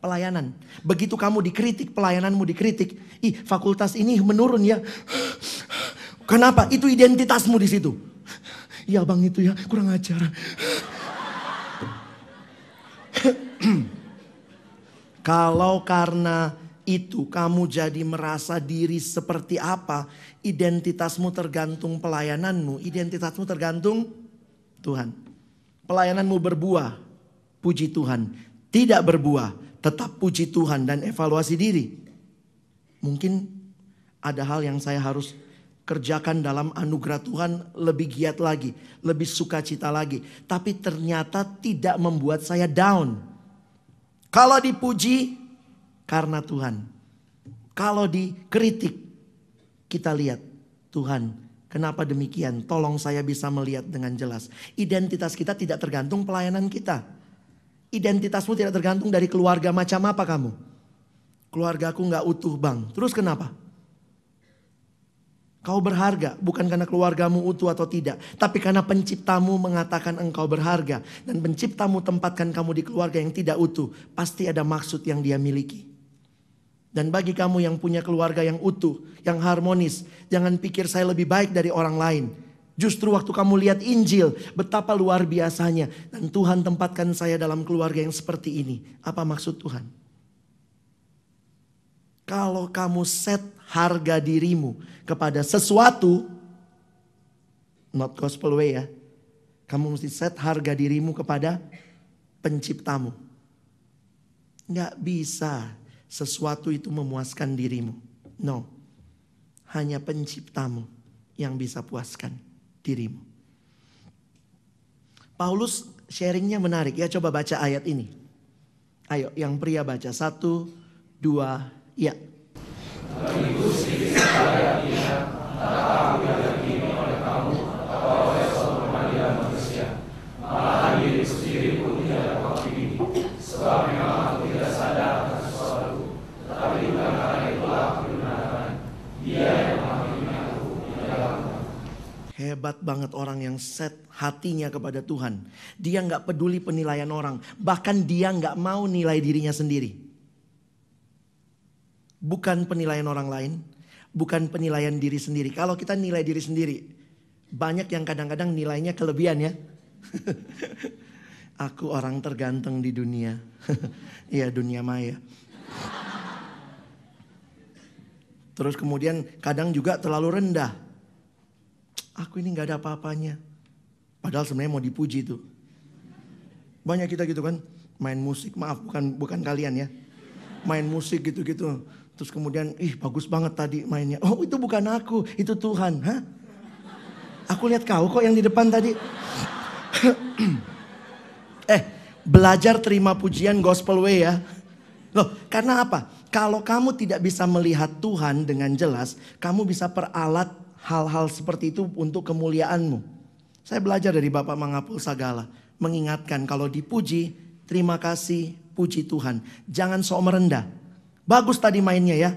Pelayanan. Begitu kamu dikritik, pelayananmu dikritik. Ih, fakultas ini menurun ya. Kenapa? Itu identitasmu di situ. Ya bang itu ya, kurang ajar. Kalau karena itu kamu jadi merasa diri seperti apa, identitasmu tergantung pelayananmu, identitasmu tergantung Tuhan. Pelayananmu berbuah, puji Tuhan. Tidak berbuah, tetap puji Tuhan dan evaluasi diri. Mungkin ada hal yang saya harus kerjakan dalam anugerah Tuhan lebih giat lagi, lebih sukacita lagi. Tapi ternyata tidak membuat saya down. Kalau dipuji karena Tuhan. Kalau dikritik kita lihat Tuhan kenapa demikian? Tolong saya bisa melihat dengan jelas. Identitas kita tidak tergantung pelayanan kita. Identitasmu tidak tergantung dari keluarga macam apa kamu. Keluargaku nggak utuh bang. Terus kenapa? Kau berharga bukan karena keluargamu utuh atau tidak. Tapi karena penciptamu mengatakan engkau berharga. Dan penciptamu tempatkan kamu di keluarga yang tidak utuh. Pasti ada maksud yang dia miliki. Dan bagi kamu yang punya keluarga yang utuh, yang harmonis. Jangan pikir saya lebih baik dari orang lain. Justru waktu kamu lihat Injil, betapa luar biasanya. Dan Tuhan tempatkan saya dalam keluarga yang seperti ini. Apa maksud Tuhan? Kalau kamu set harga dirimu kepada sesuatu, not gospel way ya. Kamu mesti set harga dirimu kepada penciptamu. Nggak bisa sesuatu itu memuaskan dirimu. No. Hanya penciptamu yang bisa puaskan dirimu. Paulus sharingnya menarik ya coba baca ayat ini. Ayo yang pria baca satu, dua, ya. Hebat banget orang yang set hatinya kepada Tuhan. Dia nggak peduli penilaian orang. Bahkan dia nggak mau nilai dirinya sendiri. Bukan penilaian orang lain. Bukan penilaian diri sendiri. Kalau kita nilai diri sendiri. Banyak yang kadang-kadang nilainya kelebihan ya. Aku orang terganteng di dunia. Iya dunia maya. Terus kemudian kadang juga terlalu rendah. Aku ini nggak ada apa-apanya. Padahal sebenarnya mau dipuji tuh. Banyak kita gitu kan, main musik, maaf bukan bukan kalian ya. Main musik gitu-gitu. Terus kemudian, ih bagus banget tadi mainnya. Oh itu bukan aku, itu Tuhan. Hah? Aku lihat kau kok yang di depan tadi. eh, belajar terima pujian gospel way ya. Loh, karena apa? Kalau kamu tidak bisa melihat Tuhan dengan jelas, kamu bisa peralat hal-hal seperti itu untuk kemuliaanmu. Saya belajar dari Bapak Mangapul Sagala. Mengingatkan kalau dipuji, terima kasih, puji Tuhan. Jangan sok merendah. Bagus tadi mainnya ya.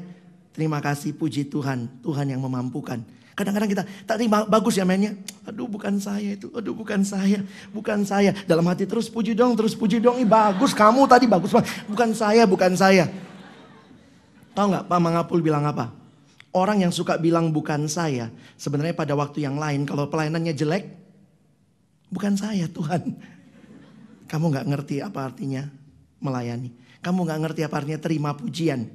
Terima kasih, puji Tuhan. Tuhan yang memampukan. Kadang-kadang kita, tadi bagus ya mainnya. Aduh bukan saya itu, aduh bukan saya, bukan saya. Dalam hati terus puji dong, terus puji dong. Ih bagus, kamu tadi bagus banget. Bukan saya, bukan saya. Tahu nggak Pak Mangapul bilang apa? Orang yang suka bilang bukan saya, sebenarnya pada waktu yang lain kalau pelayanannya jelek, bukan saya Tuhan. Kamu nggak ngerti apa artinya melayani. Kamu nggak ngerti apa artinya terima pujian.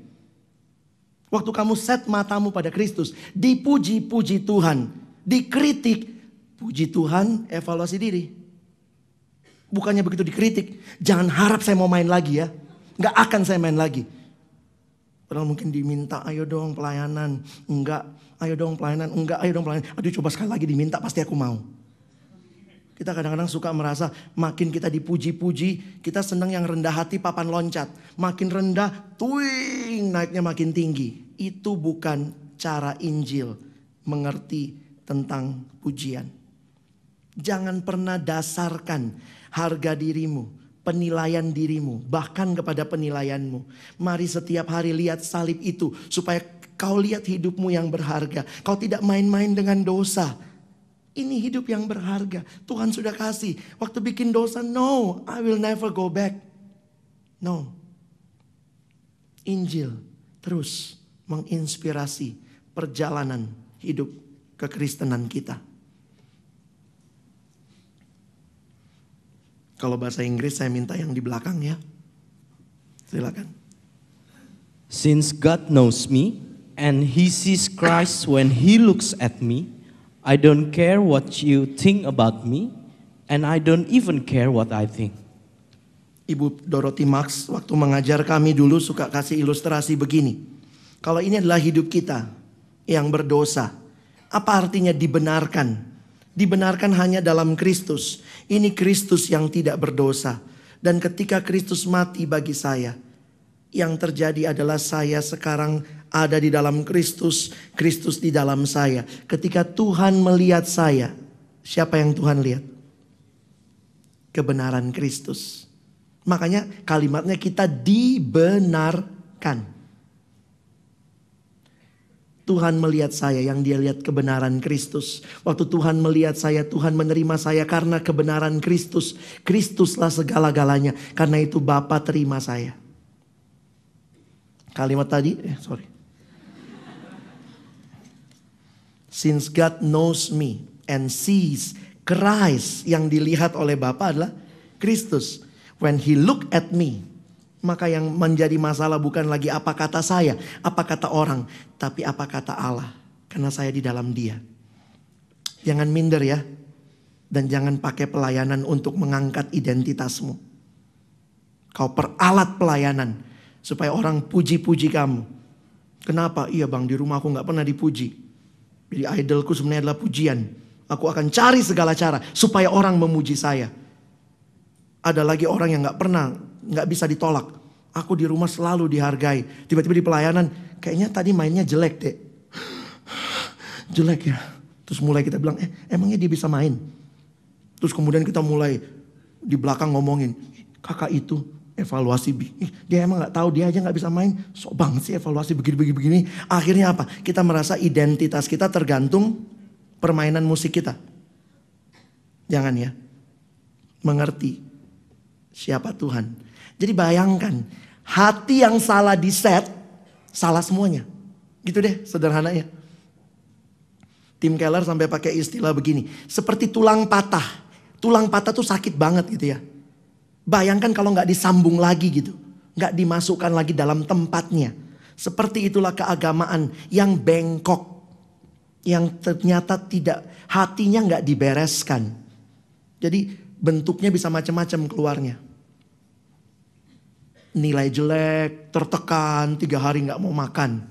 Waktu kamu set matamu pada Kristus, dipuji-puji Tuhan, dikritik, puji Tuhan, evaluasi diri. Bukannya begitu dikritik, jangan harap saya mau main lagi ya. Nggak akan saya main lagi. Padahal mungkin diminta, ayo dong pelayanan. Enggak, ayo dong pelayanan. Enggak, ayo dong pelayanan. Aduh coba sekali lagi diminta, pasti aku mau. Kita kadang-kadang suka merasa makin kita dipuji-puji, kita senang yang rendah hati papan loncat. Makin rendah, tuing, naiknya makin tinggi. Itu bukan cara Injil mengerti tentang pujian. Jangan pernah dasarkan harga dirimu, penilaian dirimu, bahkan kepada penilaianmu. Mari setiap hari lihat salib itu supaya kau lihat hidupmu yang berharga. Kau tidak main-main dengan dosa. Ini hidup yang berharga. Tuhan sudah kasih. Waktu bikin dosa, no, I will never go back. No. Injil terus menginspirasi perjalanan hidup kekristenan kita. Kalau bahasa Inggris saya minta yang di belakang ya. Silakan. Since God knows me and He sees Christ when He looks at me, I don't care what you think about me, and I don't even care what I think. Ibu Dorothy Marx waktu mengajar kami dulu suka kasih ilustrasi begini. Kalau ini adalah hidup kita yang berdosa, apa artinya dibenarkan? Dibenarkan hanya dalam Kristus. Ini Kristus yang tidak berdosa. Dan ketika Kristus mati bagi saya, yang terjadi adalah saya sekarang ada di dalam Kristus, Kristus di dalam saya. Ketika Tuhan melihat saya, siapa yang Tuhan lihat? Kebenaran Kristus. Makanya kalimatnya kita dibenarkan. Tuhan melihat saya yang dia lihat kebenaran Kristus. Waktu Tuhan melihat saya, Tuhan menerima saya karena kebenaran Kristus. Kristuslah segala-galanya. Karena itu Bapa terima saya. Kalimat tadi, eh sorry. Since God knows me and sees Christ yang dilihat oleh Bapa adalah Kristus. When he look at me, maka yang menjadi masalah bukan lagi apa kata saya, apa kata orang, tapi apa kata Allah. Karena saya di dalam dia. Jangan minder ya. Dan jangan pakai pelayanan untuk mengangkat identitasmu. Kau peralat pelayanan supaya orang puji-puji kamu. Kenapa? Iya bang di rumah aku nggak pernah dipuji. Jadi idolku sebenarnya adalah pujian. Aku akan cari segala cara supaya orang memuji saya. Ada lagi orang yang nggak pernah, nggak bisa ditolak. Aku di rumah selalu dihargai. Tiba-tiba di pelayanan, kayaknya tadi mainnya jelek deh. Jelek ya. Terus mulai kita bilang, eh emangnya dia bisa main? Terus kemudian kita mulai di belakang ngomongin, kakak itu evaluasi dia emang nggak tahu dia aja nggak bisa main. Sok banget sih evaluasi begini begini begini. Akhirnya apa? Kita merasa identitas kita tergantung permainan musik kita. Jangan ya. Mengerti siapa Tuhan. Jadi bayangkan hati yang salah di set salah semuanya. Gitu deh sederhananya Tim Keller sampai pakai istilah begini. Seperti tulang patah. Tulang patah tuh sakit banget gitu ya Bayangkan kalau nggak disambung lagi gitu. Nggak dimasukkan lagi dalam tempatnya. Seperti itulah keagamaan yang bengkok. Yang ternyata tidak, hatinya nggak dibereskan. Jadi bentuknya bisa macam-macam keluarnya. Nilai jelek, tertekan, tiga hari nggak mau makan.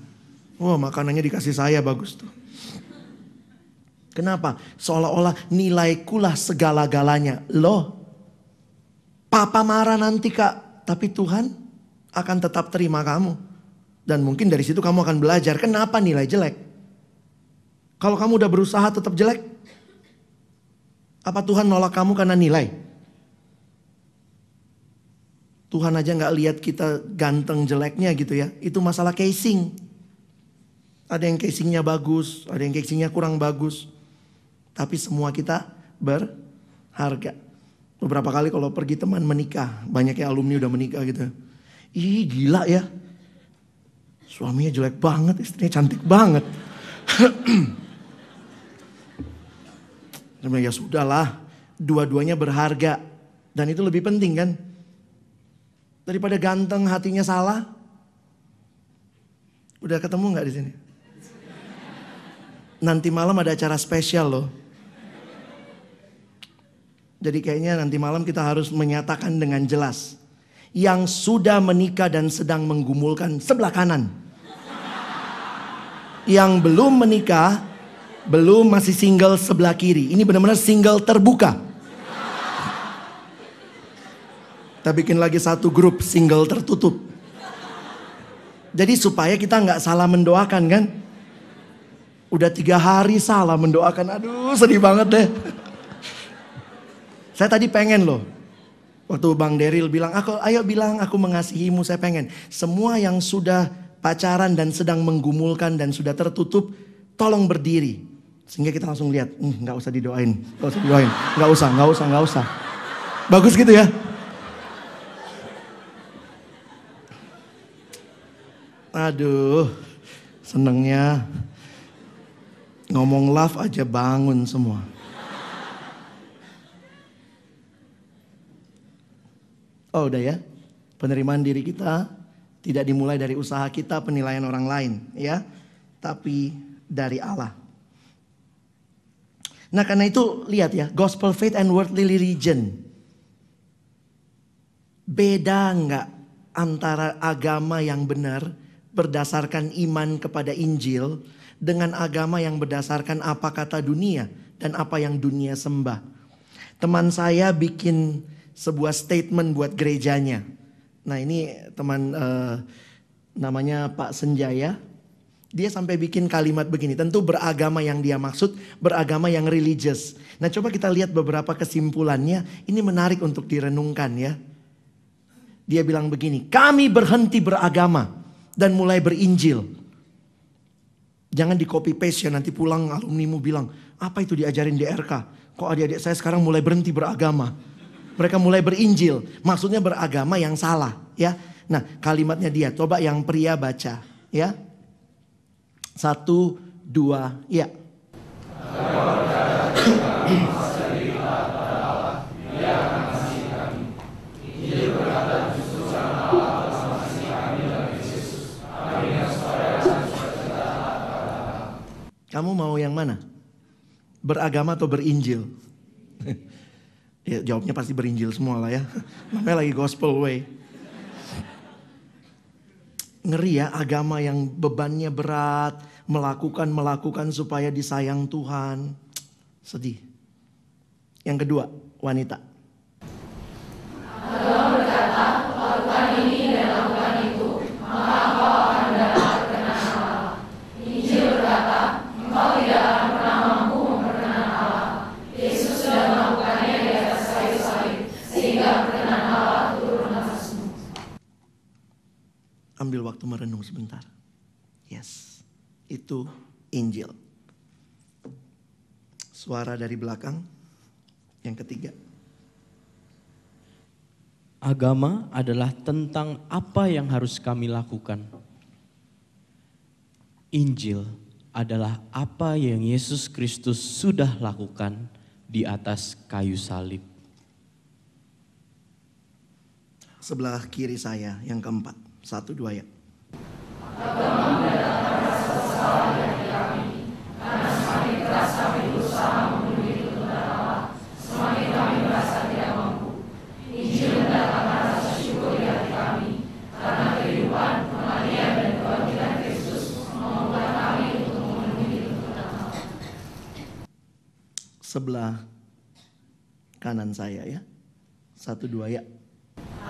Wah makanannya dikasih saya bagus tuh. Kenapa? Seolah-olah nilaiku lah segala-galanya. Loh, Papa marah nanti kak, tapi Tuhan akan tetap terima kamu. Dan mungkin dari situ kamu akan belajar kenapa nilai jelek. Kalau kamu udah berusaha tetap jelek, apa Tuhan nolak kamu karena nilai? Tuhan aja nggak lihat kita ganteng jeleknya gitu ya. Itu masalah casing. Ada yang casingnya bagus, ada yang casingnya kurang bagus. Tapi semua kita berharga. Beberapa kali kalau pergi teman menikah, banyaknya alumni udah menikah gitu. Ih gila ya. Suaminya jelek banget, istrinya cantik banget. ya sudahlah, dua-duanya berharga. Dan itu lebih penting kan. Daripada ganteng hatinya salah. Udah ketemu nggak di sini? Nanti malam ada acara spesial loh. Jadi kayaknya nanti malam kita harus menyatakan dengan jelas. Yang sudah menikah dan sedang menggumulkan sebelah kanan. Yang belum menikah, belum masih single sebelah kiri. Ini benar-benar single terbuka. Kita bikin lagi satu grup single tertutup. Jadi supaya kita nggak salah mendoakan kan. Udah tiga hari salah mendoakan. Aduh sedih banget deh. Saya tadi pengen loh. Waktu Bang Deril bilang, aku, ayo bilang aku mengasihimu, saya pengen. Semua yang sudah pacaran dan sedang menggumulkan dan sudah tertutup, tolong berdiri. Sehingga kita langsung lihat, "Hmm, nggak usah didoain, nggak usah didoain, nggak usah, nggak usah, nggak usah. Bagus gitu ya. Aduh, senengnya ngomong love aja bangun semua. Oh udah ya, penerimaan diri kita tidak dimulai dari usaha kita, penilaian orang lain ya, tapi dari Allah. Nah karena itu lihat ya, gospel faith and worldly religion. Beda nggak antara agama yang benar berdasarkan iman kepada Injil dengan agama yang berdasarkan apa kata dunia dan apa yang dunia sembah. Teman saya bikin sebuah statement buat gerejanya. Nah ini teman eh, namanya Pak Senjaya. Dia sampai bikin kalimat begini. Tentu beragama yang dia maksud, beragama yang religious. Nah coba kita lihat beberapa kesimpulannya. Ini menarik untuk direnungkan ya. Dia bilang begini, kami berhenti beragama dan mulai berinjil. Jangan di copy paste ya nanti pulang alumnimu bilang, apa itu diajarin di RK? Kok adik-adik saya sekarang mulai berhenti beragama? Mereka mulai berinjil, maksudnya beragama yang salah ya. Nah kalimatnya dia, coba yang pria baca ya. Satu, dua, ya. Kamu mau yang mana? Beragama atau berinjil? ya jawabnya pasti berinjil semua lah ya. Namanya lagi gospel way. Ngeri ya agama yang bebannya berat. Melakukan-melakukan supaya disayang Tuhan. Sedih. Yang kedua, wanita. Ambil waktu merenung sebentar. Yes, itu Injil. Suara dari belakang. Yang ketiga. Agama adalah tentang apa yang harus kami lakukan. Injil adalah apa yang Yesus Kristus sudah lakukan di atas kayu salib. Sebelah kiri saya yang keempat. Satu dua ya. Sebelah kanan saya ya. Satu dua ya.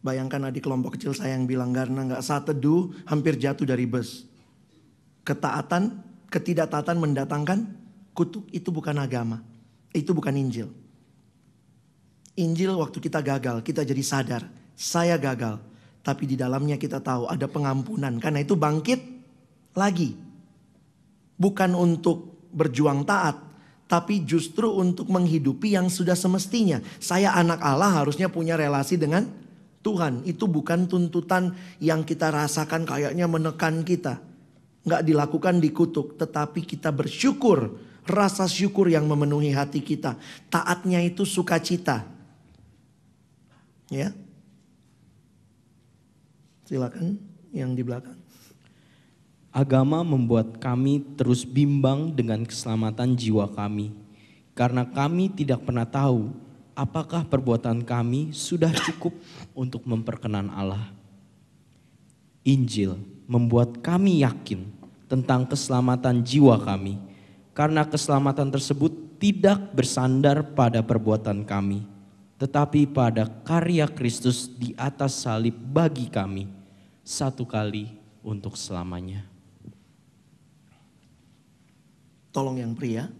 Bayangkan adik kelompok kecil saya yang bilang karena nggak saat teduh hampir jatuh dari bus. Ketaatan, ketidaktaatan mendatangkan kutuk itu bukan agama. Itu bukan Injil. Injil waktu kita gagal, kita jadi sadar, saya gagal. Tapi di dalamnya kita tahu ada pengampunan. Karena itu bangkit lagi. Bukan untuk berjuang taat, tapi justru untuk menghidupi yang sudah semestinya. Saya anak Allah harusnya punya relasi dengan Tuhan. Itu bukan tuntutan yang kita rasakan kayaknya menekan kita. Nggak dilakukan dikutuk, tetapi kita bersyukur. Rasa syukur yang memenuhi hati kita. Taatnya itu sukacita. Ya. Silakan yang di belakang. Agama membuat kami terus bimbang dengan keselamatan jiwa kami, karena kami tidak pernah tahu apakah perbuatan kami sudah cukup untuk memperkenan Allah. Injil membuat kami yakin tentang keselamatan jiwa kami, karena keselamatan tersebut tidak bersandar pada perbuatan kami, tetapi pada karya Kristus di atas salib bagi kami, satu kali untuk selamanya. Tolong yang pria.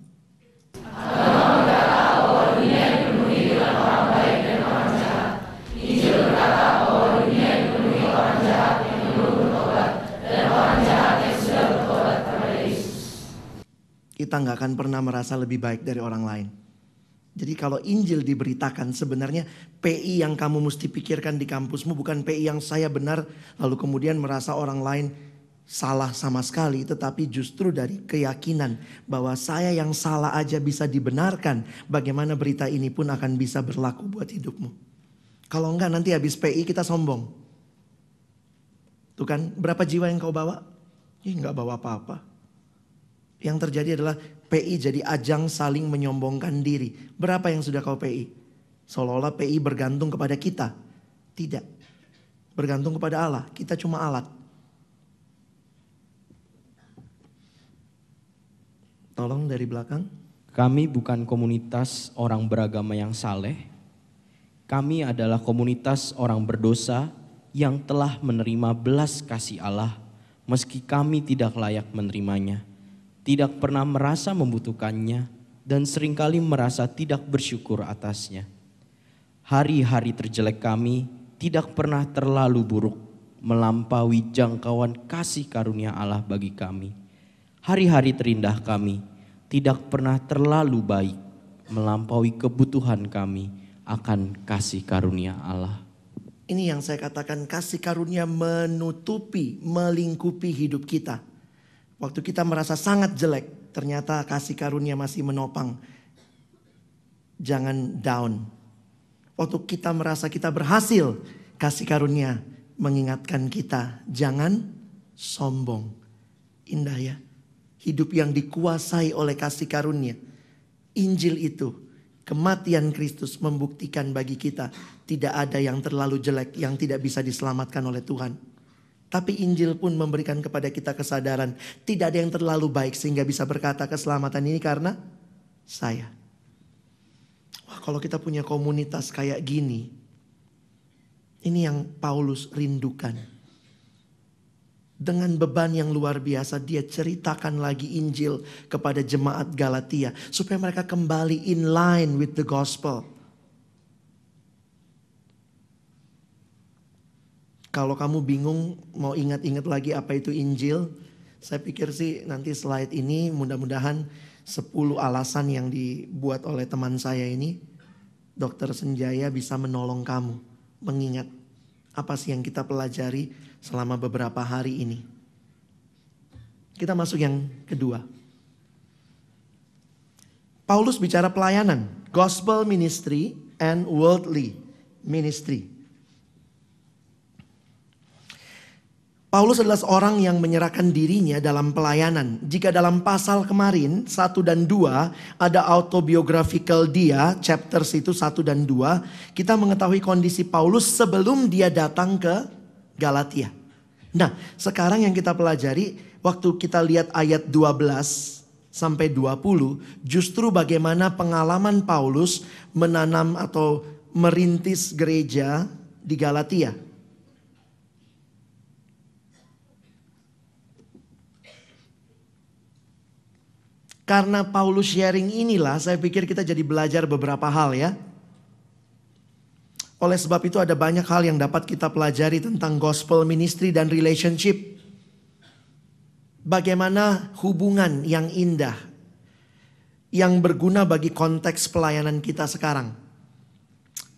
Kita nggak akan pernah merasa lebih baik dari orang lain. Jadi kalau Injil diberitakan sebenarnya PI yang kamu mesti pikirkan di kampusmu bukan PI yang saya benar lalu kemudian merasa orang lain salah sama sekali tetapi justru dari keyakinan bahwa saya yang salah aja bisa dibenarkan bagaimana berita ini pun akan bisa berlaku buat hidupmu. Kalau enggak nanti habis PI kita sombong. Tuh kan berapa jiwa yang kau bawa? Ih enggak bawa apa-apa. Yang terjadi adalah PI jadi ajang saling menyombongkan diri. Berapa yang sudah kau PI? Seolah-olah PI bergantung kepada kita. Tidak. Bergantung kepada Allah. Kita cuma alat. Tolong dari belakang. Kami bukan komunitas orang beragama yang saleh. Kami adalah komunitas orang berdosa yang telah menerima belas kasih Allah meski kami tidak layak menerimanya. Tidak pernah merasa membutuhkannya dan sering kali merasa tidak bersyukur atasnya. Hari-hari terjelek kami tidak pernah terlalu buruk melampaui jangkauan kasih karunia Allah bagi kami. Hari-hari terindah kami tidak pernah terlalu baik melampaui kebutuhan kami akan kasih karunia Allah. Ini yang saya katakan kasih karunia menutupi, melingkupi hidup kita. Waktu kita merasa sangat jelek, ternyata kasih karunia masih menopang. Jangan down. Waktu kita merasa kita berhasil, kasih karunia mengingatkan kita, jangan sombong. Indah ya. Hidup yang dikuasai oleh kasih karunia. Injil itu, kematian Kristus membuktikan bagi kita tidak ada yang terlalu jelek yang tidak bisa diselamatkan oleh Tuhan. Tapi Injil pun memberikan kepada kita kesadaran tidak ada yang terlalu baik sehingga bisa berkata keselamatan ini karena saya. Wah, kalau kita punya komunitas kayak gini, ini yang Paulus rindukan. Dengan beban yang luar biasa dia ceritakan lagi Injil kepada jemaat Galatia supaya mereka kembali in line with the gospel. Kalau kamu bingung mau ingat-ingat lagi apa itu Injil, saya pikir sih nanti slide ini mudah-mudahan 10 alasan yang dibuat oleh teman saya ini, Dokter Senjaya bisa menolong kamu mengingat Apa sih yang kita pelajari selama beberapa hari ini? Kita masuk yang kedua. Paulus bicara pelayanan, gospel ministry and worldly ministry. Paulus adalah seorang yang menyerahkan dirinya dalam pelayanan. Jika dalam pasal kemarin 1 dan 2 ada autobiographical dia, chapters itu 1 dan 2, kita mengetahui kondisi Paulus sebelum dia datang ke Galatia. Nah, sekarang yang kita pelajari waktu kita lihat ayat 12 sampai 20, justru bagaimana pengalaman Paulus menanam atau merintis gereja di Galatia. Karena Paulus sharing inilah saya pikir kita jadi belajar beberapa hal ya. Oleh sebab itu ada banyak hal yang dapat kita pelajari tentang gospel ministry dan relationship. Bagaimana hubungan yang indah yang berguna bagi konteks pelayanan kita sekarang.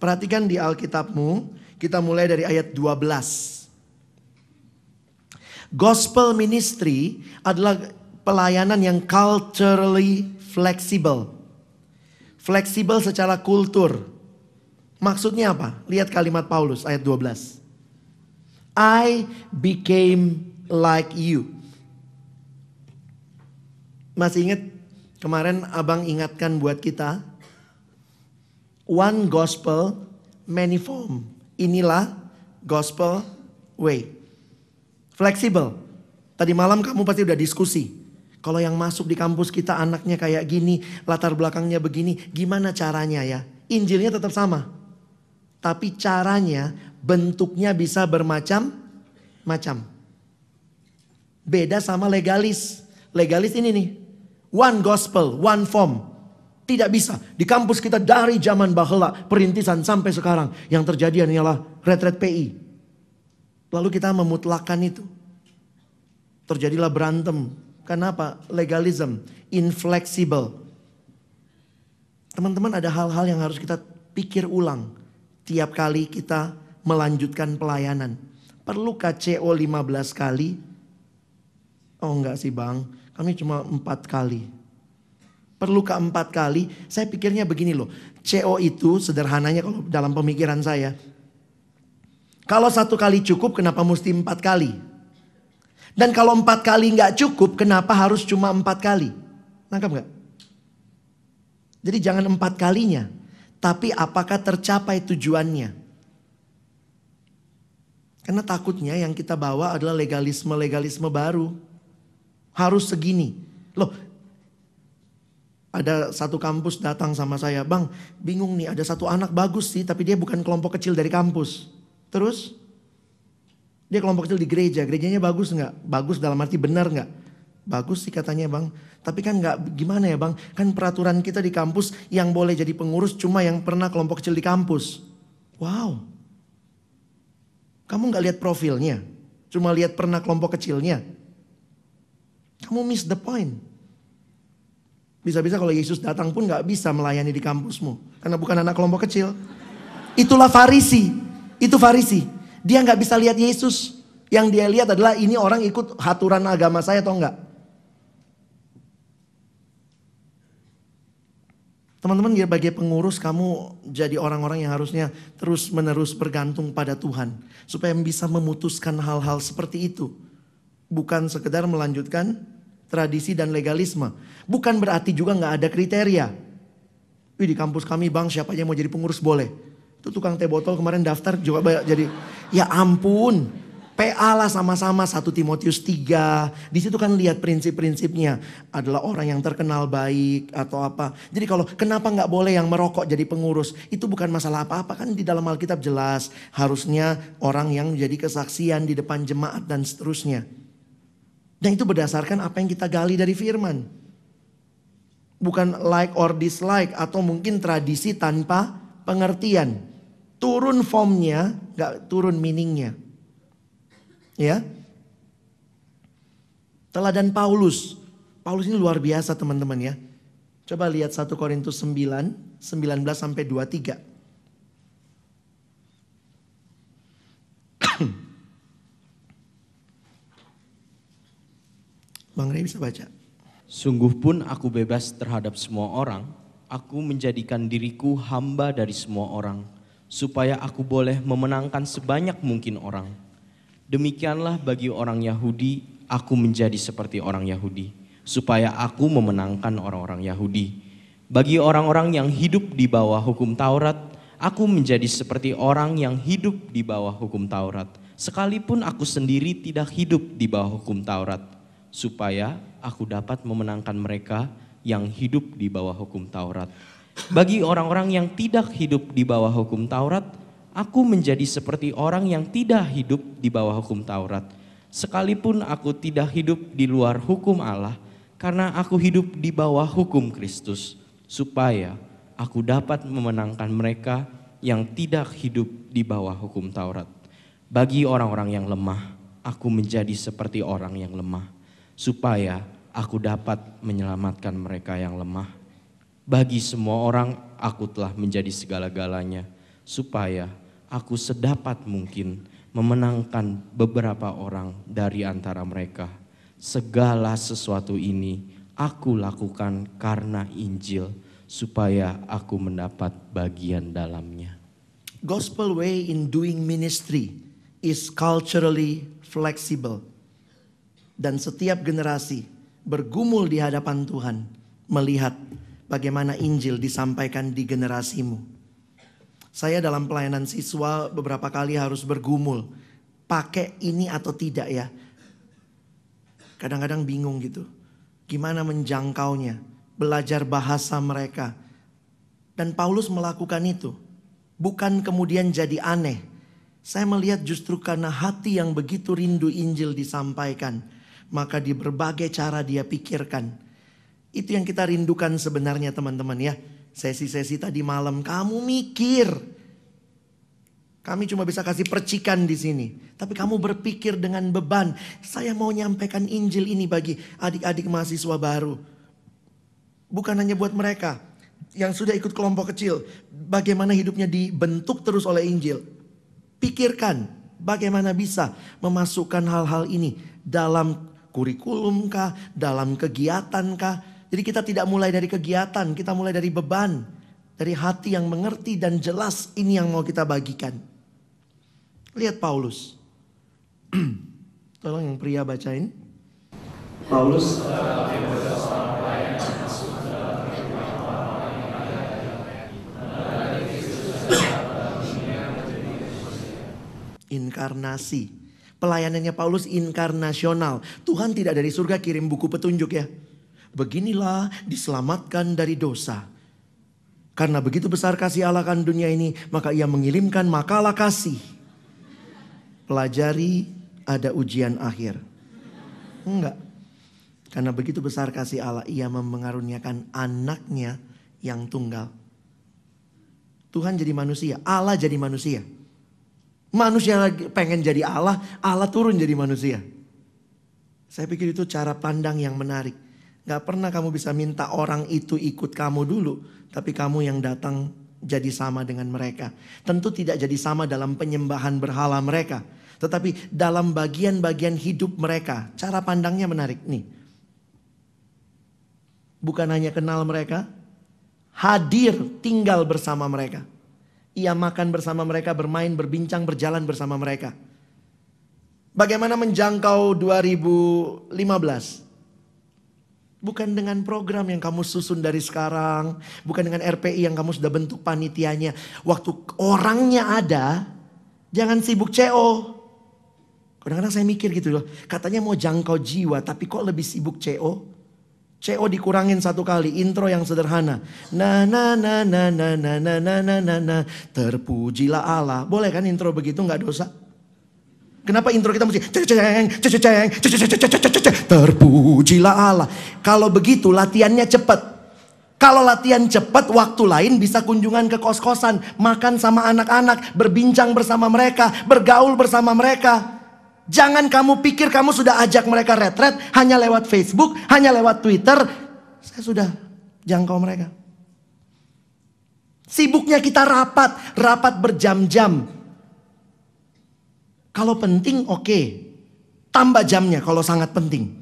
Perhatikan di Alkitabmu, kita mulai dari ayat 12. Gospel ministry adalah pelayanan yang culturally flexible. Fleksibel secara kultur. Maksudnya apa? Lihat kalimat Paulus ayat 12. I became like you. Masih ingat kemarin abang ingatkan buat kita. One gospel, many form. Inilah gospel way. Fleksibel. Tadi malam kamu pasti udah diskusi. Kalau yang masuk di kampus kita anaknya kayak gini, latar belakangnya begini, gimana caranya ya? Injilnya tetap sama. Tapi caranya, bentuknya bisa bermacam-macam. Beda sama legalis. Legalis ini nih. One gospel, one form. Tidak bisa. Di kampus kita dari zaman bahela, perintisan sampai sekarang. Yang terjadi hanyalah retret PI. Lalu kita memutlakan itu. Terjadilah berantem. Kenapa? Legalism, inflexible. Teman-teman ada hal-hal yang harus kita pikir ulang. Tiap kali kita melanjutkan pelayanan. Perlukah CO 15 kali? Oh enggak sih bang, kami cuma empat kali. Perlukah empat kali? Saya pikirnya begini loh. CO itu sederhananya kalau dalam pemikiran saya. Kalau satu kali cukup kenapa mesti empat kali? Dan kalau empat kali nggak cukup kenapa harus cuma empat kali? Nangkap nggak? Jadi jangan empat kalinya. Tapi apakah tercapai tujuannya? Karena takutnya yang kita bawa adalah legalisme-legalisme baru. Harus segini. Loh, ada satu kampus datang sama saya, bang bingung nih ada satu anak bagus sih tapi dia bukan kelompok kecil dari kampus. Terus dia kelompok kecil di gereja, gerejanya bagus nggak? Bagus dalam arti benar nggak? Bagus sih katanya bang. Tapi kan nggak gimana ya bang? Kan peraturan kita di kampus yang boleh jadi pengurus cuma yang pernah kelompok kecil di kampus. Wow. Kamu nggak lihat profilnya, cuma lihat pernah kelompok kecilnya. Kamu miss the point. Bisa-bisa kalau Yesus datang pun nggak bisa melayani di kampusmu karena bukan anak kelompok kecil. Itulah Farisi. Itu Farisi. Dia nggak bisa lihat Yesus. Yang dia lihat adalah ini orang ikut aturan agama saya atau enggak. Teman-teman sebagai pengurus kamu jadi orang-orang yang harusnya terus menerus bergantung pada Tuhan. Supaya bisa memutuskan hal-hal seperti itu. Bukan sekedar melanjutkan tradisi dan legalisme. Bukan berarti juga nggak ada kriteria. Wih di kampus kami bang siapa yang mau jadi pengurus boleh. Itu tukang teh botol kemarin daftar juga banyak jadi. Ya ampun. PA lah sama-sama 1 Timotius 3. Di situ kan lihat prinsip-prinsipnya. Adalah orang yang terkenal baik atau apa. Jadi kalau kenapa nggak boleh yang merokok jadi pengurus. Itu bukan masalah apa-apa kan di dalam Alkitab jelas. Harusnya orang yang jadi kesaksian di depan jemaat dan seterusnya. Dan itu berdasarkan apa yang kita gali dari firman. Bukan like or dislike atau mungkin tradisi tanpa pengertian turun formnya, nggak turun meaningnya. Ya, teladan Paulus. Paulus ini luar biasa teman-teman ya. Coba lihat 1 Korintus 9, 19 sampai 23. Bang Rey bisa baca. Sungguh pun aku bebas terhadap semua orang, aku menjadikan diriku hamba dari semua orang supaya aku boleh memenangkan sebanyak mungkin orang. Demikianlah bagi orang Yahudi, aku menjadi seperti orang Yahudi, supaya aku memenangkan orang-orang Yahudi. Bagi orang-orang yang hidup di bawah hukum Taurat, aku menjadi seperti orang yang hidup di bawah hukum Taurat, sekalipun aku sendiri tidak hidup di bawah hukum Taurat supaya aku dapat memenangkan mereka yang hidup di bawah hukum Taurat. Bagi orang-orang yang tidak hidup di bawah hukum Taurat, aku menjadi seperti orang yang tidak hidup di bawah hukum Taurat. Sekalipun aku tidak hidup di luar hukum Allah, karena aku hidup di bawah hukum Kristus, supaya aku dapat memenangkan mereka yang tidak hidup di bawah hukum Taurat. Bagi orang-orang yang lemah, aku menjadi seperti orang yang lemah supaya aku dapat menyelamatkan mereka yang lemah. Bagi semua orang, aku telah menjadi segala-galanya, supaya aku sedapat mungkin memenangkan beberapa orang dari antara mereka. Segala sesuatu ini aku lakukan karena Injil, supaya aku mendapat bagian dalamnya. Gospel way in doing ministry is culturally flexible. Dan setiap generasi bergumul di hadapan Tuhan melihat bagaimana Injil disampaikan di generasimu. Saya dalam pelayanan siswa beberapa kali harus bergumul. Pakai ini atau tidak ya. Kadang-kadang bingung gitu. Gimana menjangkaunya. Belajar bahasa mereka. Dan Paulus melakukan itu. Bukan kemudian jadi aneh. Saya melihat justru karena hati yang begitu rindu Injil disampaikan. Maka di berbagai cara dia pikirkan. Itu yang kita rindukan sebenarnya teman-teman ya. Sesi-sesi tadi malam kamu mikir. Kami cuma bisa kasih percikan di sini. Tapi kamu berpikir dengan beban. Saya mau nyampaikan Injil ini bagi adik-adik mahasiswa baru. Bukan hanya buat mereka. Yang sudah ikut kelompok kecil. Bagaimana hidupnya dibentuk terus oleh Injil. Pikirkan bagaimana bisa memasukkan hal-hal ini dalam kurikulum kah, dalam kegiatan kah. Jadi kita tidak mulai dari kegiatan, kita mulai dari beban. Dari hati yang mengerti dan jelas ini yang mau kita bagikan. Lihat Paulus. Tolong yang pria bacain. Paulus inkarnasi. Pelayanannya Paulus inkarnasional. Tuhan tidak dari surga kirim buku petunjuk ya. Beginilah diselamatkan dari dosa. Karena begitu besar kasih Allah kan dunia ini, maka ia mengirimkan makalah kasih. Pelajari ada ujian akhir. Enggak. Karena begitu besar kasih Allah, ia mengaruniakan anaknya yang tunggal. Tuhan jadi manusia, Allah jadi manusia. Manusia pengen jadi Allah, Allah turun jadi manusia. Saya pikir itu cara pandang yang menarik. Gak pernah kamu bisa minta orang itu ikut kamu dulu. Tapi kamu yang datang jadi sama dengan mereka. Tentu tidak jadi sama dalam penyembahan berhala mereka. Tetapi dalam bagian-bagian hidup mereka. Cara pandangnya menarik nih. Bukan hanya kenal mereka. Hadir tinggal bersama mereka. Ia makan bersama mereka, bermain, berbincang, berjalan bersama mereka. Bagaimana menjangkau 2015? Bukan dengan program yang kamu susun dari sekarang, bukan dengan RPI yang kamu sudah bentuk panitianya. Waktu orangnya ada, jangan sibuk CO. Kadang-kadang saya mikir gitu loh, katanya mau jangkau jiwa, tapi kok lebih sibuk CO? CO dikurangin satu kali, intro yang sederhana. Na na na na na na na na na na na terpujilah Allah. Boleh kan intro begitu nggak dosa? Kenapa intro kita mesti ceng ceng ceng ceng terpujilah Allah. Kalau begitu latihannya cepat. Kalau latihan cepat, waktu lain bisa kunjungan ke kos-kosan, makan sama anak-anak, berbincang bersama mereka, bergaul bersama mereka. Jangan kamu pikir kamu sudah ajak mereka retret hanya lewat Facebook, hanya lewat Twitter. Saya sudah jangkau mereka. Sibuknya kita rapat, rapat berjam-jam. Kalau penting oke, tambah jamnya kalau sangat penting.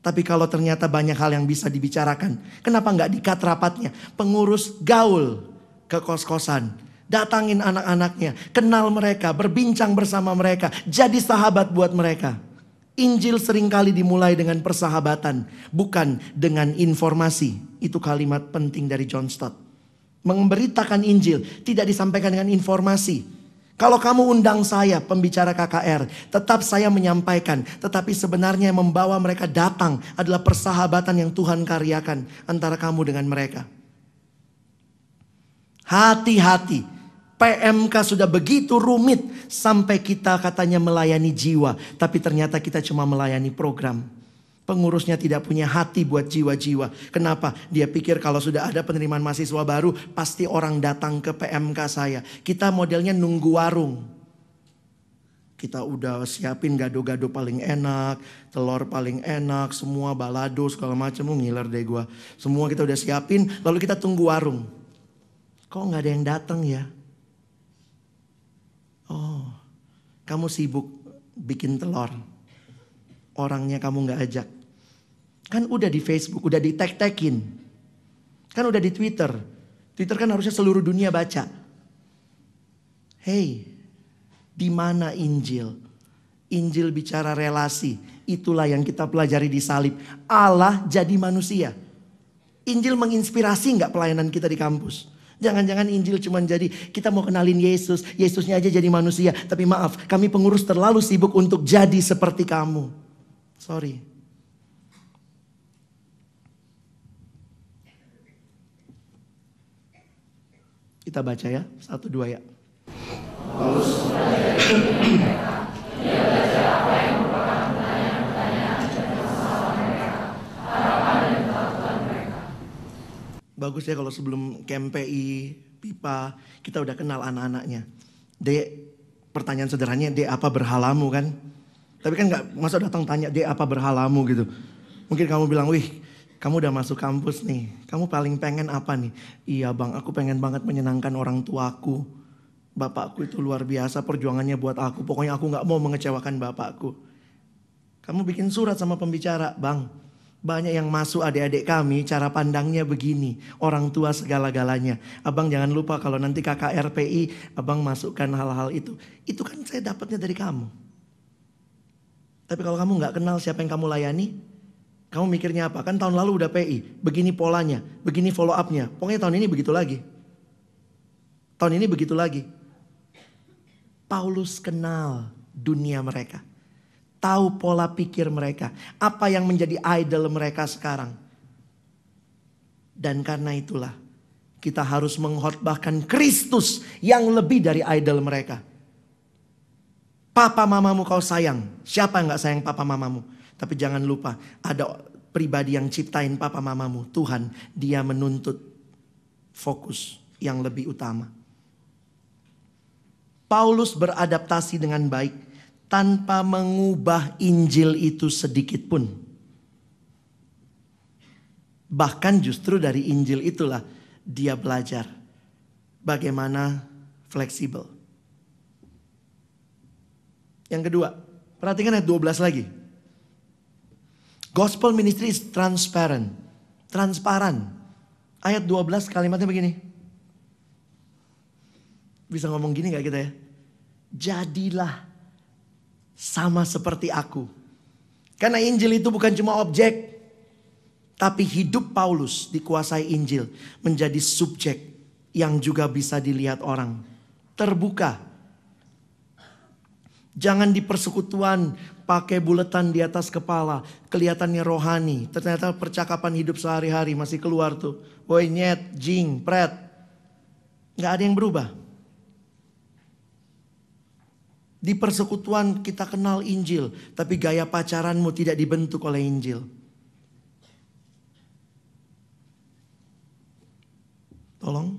Tapi kalau ternyata banyak hal yang bisa dibicarakan, kenapa nggak dikat rapatnya? Pengurus gaul ke kos-kosan, datangin anak-anaknya, kenal mereka, berbincang bersama mereka, jadi sahabat buat mereka. Injil sering kali dimulai dengan persahabatan, bukan dengan informasi. Itu kalimat penting dari John Stott. Memberitakan Injil tidak disampaikan dengan informasi. Kalau kamu undang saya pembicara KKR, tetap saya menyampaikan. Tetapi sebenarnya yang membawa mereka datang adalah persahabatan yang Tuhan karyakan antara kamu dengan mereka. Hati-hati. PMK sudah begitu rumit sampai kita katanya melayani jiwa. Tapi ternyata kita cuma melayani program. Pengurusnya tidak punya hati buat jiwa-jiwa. Kenapa? Dia pikir kalau sudah ada penerimaan mahasiswa baru, pasti orang datang ke PMK saya. Kita modelnya nunggu warung. Kita udah siapin gado-gado paling enak, telur paling enak, semua balado segala macam. Oh, ngiler deh gua. Semua kita udah siapin, lalu kita tunggu warung. Kok nggak ada yang datang ya? Oh, kamu sibuk bikin telur. Orangnya kamu nggak ajak. Kan udah di Facebook, udah di tag-tagin. Kan udah di Twitter. Twitter kan harusnya seluruh dunia baca. Hey, di mana Injil? Injil bicara relasi. Itulah yang kita pelajari di salib. Allah jadi manusia. Injil menginspirasi nggak pelayanan kita di kampus? Jangan-jangan Injil cuma jadi kita mau kenalin Yesus, Yesusnya aja jadi manusia. Tapi maaf, kami pengurus terlalu sibuk untuk jadi seperti kamu. Sorry. Kita baca ya, satu dua ya. Bagus ya kalau sebelum KMPI, PIPA, kita udah kenal anak-anaknya. Dek, pertanyaan sederhananya, Dek apa berhalamu kan? Tapi kan nggak masa datang tanya, Dek apa berhalamu gitu. Mungkin kamu bilang, wih kamu udah masuk kampus nih. Kamu paling pengen apa nih? Iya bang, aku pengen banget menyenangkan orang tuaku. Bapakku itu luar biasa perjuangannya buat aku. Pokoknya aku nggak mau mengecewakan bapakku. Kamu bikin surat sama pembicara, bang. Banyak yang masuk adik-adik kami cara pandangnya begini. Orang tua segala-galanya. Abang jangan lupa kalau nanti KKRPI abang masukkan hal-hal itu. Itu kan saya dapatnya dari kamu. Tapi kalau kamu nggak kenal siapa yang kamu layani, kamu mikirnya apa? Kan tahun lalu udah PI, begini polanya, begini follow up-nya. Pokoknya tahun ini begitu lagi. Tahun ini begitu lagi. Paulus kenal dunia mereka. Tahu pola pikir mereka. Apa yang menjadi idol mereka sekarang. Dan karena itulah kita harus menghotbahkan Kristus yang lebih dari idol mereka. Papa mamamu kau sayang. Siapa yang gak sayang papa mamamu? Tapi jangan lupa ada pribadi yang ciptain papa mamamu. Tuhan dia menuntut fokus yang lebih utama. Paulus beradaptasi dengan baik tanpa mengubah Injil itu sedikit pun. Bahkan justru dari Injil itulah dia belajar bagaimana fleksibel. Yang kedua, perhatikan ayat 12 lagi. Gospel ministry is transparent. Transparan. Ayat 12 kalimatnya begini. Bisa ngomong gini gak kita ya? Jadilah sama seperti aku. Karena Injil itu bukan cuma objek. Tapi hidup Paulus dikuasai Injil menjadi subjek yang juga bisa dilihat orang. Terbuka. Jangan di persekutuan pakai buletan di atas kepala. Kelihatannya rohani. Ternyata percakapan hidup sehari-hari masih keluar tuh. Woi nyet, jing, pret. Gak ada yang berubah. Di persekutuan kita kenal Injil, tapi gaya pacaranmu tidak dibentuk oleh Injil. Tolong.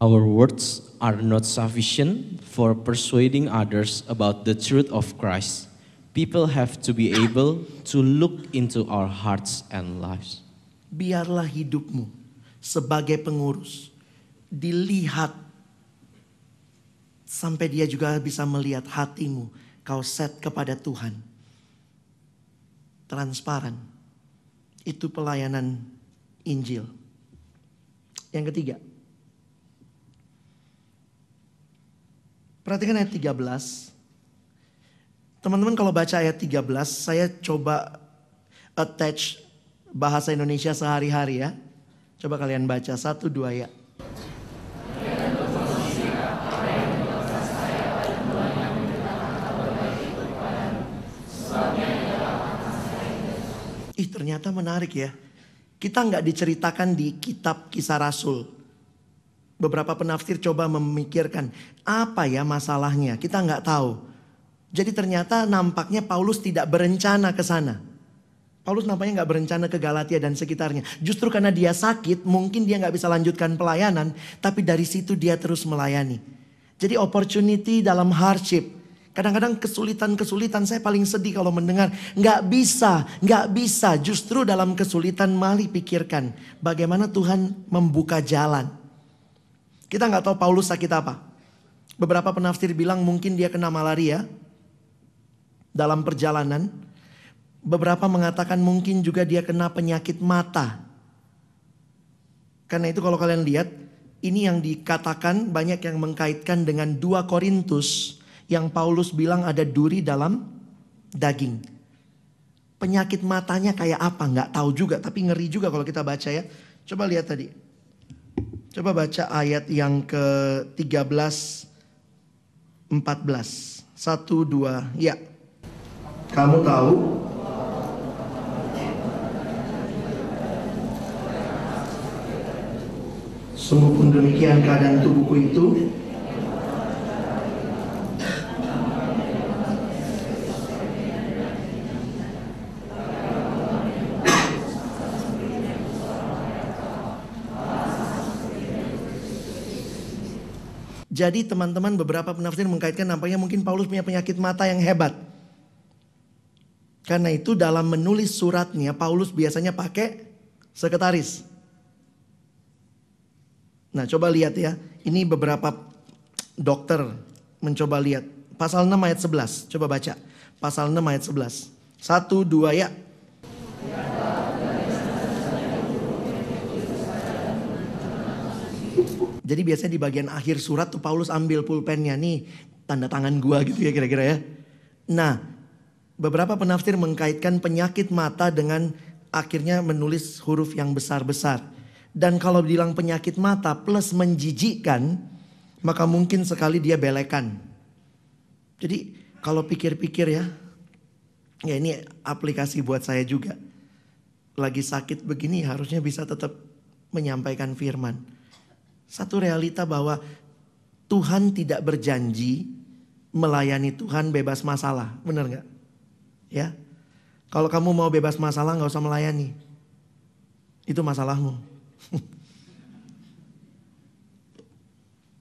Our words are not sufficient for persuading others about the truth of Christ. People have to be able to look into our hearts and lives. Biarlah hidupmu sebagai pengurus dilihat sampai dia juga bisa melihat hatimu kau set kepada Tuhan. transparan. Itu pelayanan Injil. Yang ketiga. Perhatikan ayat 13. Teman-teman kalau baca ayat 13, saya coba attach bahasa Indonesia sehari-hari ya. Coba kalian baca satu dua ya. Ih ternyata menarik ya. Kita nggak diceritakan di kitab kisah rasul. Beberapa penafsir coba memikirkan apa ya masalahnya. Kita nggak tahu. Jadi ternyata nampaknya Paulus tidak berencana ke sana. Paulus nampaknya nggak berencana ke Galatia dan sekitarnya. Justru karena dia sakit, mungkin dia nggak bisa lanjutkan pelayanan. Tapi dari situ dia terus melayani. Jadi opportunity dalam hardship. Kadang-kadang kesulitan-kesulitan saya paling sedih kalau mendengar. Nggak bisa, nggak bisa. Justru dalam kesulitan mari pikirkan. Bagaimana Tuhan membuka jalan. Kita nggak tahu Paulus sakit apa. Beberapa penafsir bilang mungkin dia kena malaria dalam perjalanan. Beberapa mengatakan mungkin juga dia kena penyakit mata. Karena itu kalau kalian lihat, ini yang dikatakan banyak yang mengkaitkan dengan 2 Korintus yang Paulus bilang ada duri dalam daging. Penyakit matanya kayak apa nggak tahu juga, tapi ngeri juga kalau kita baca ya. Coba lihat tadi. Coba baca ayat yang ke-13 14. Satu, dua, ya. Kamu tahu Sungguh pun demikian keadaan tubuhku itu Jadi teman-teman beberapa penafsir mengkaitkan nampaknya mungkin Paulus punya penyakit mata yang hebat. Karena itu dalam menulis suratnya Paulus biasanya pakai sekretaris. Nah coba lihat ya. Ini beberapa dokter mencoba lihat. Pasal 6 ayat 11. Coba baca. Pasal 6 ayat 11. Satu, dua ya. Jadi biasanya di bagian akhir surat tuh Paulus ambil pulpennya nih tanda tangan gua gitu ya kira-kira ya. Nah, beberapa penafsir mengkaitkan penyakit mata dengan akhirnya menulis huruf yang besar-besar. Dan kalau bilang penyakit mata plus menjijikkan, maka mungkin sekali dia belekan. Jadi kalau pikir-pikir ya, ya ini aplikasi buat saya juga. Lagi sakit begini harusnya bisa tetap menyampaikan firman. Satu realita bahwa Tuhan tidak berjanji melayani Tuhan bebas masalah. Benar nggak? Ya. Kalau kamu mau bebas masalah nggak usah melayani. Itu masalahmu.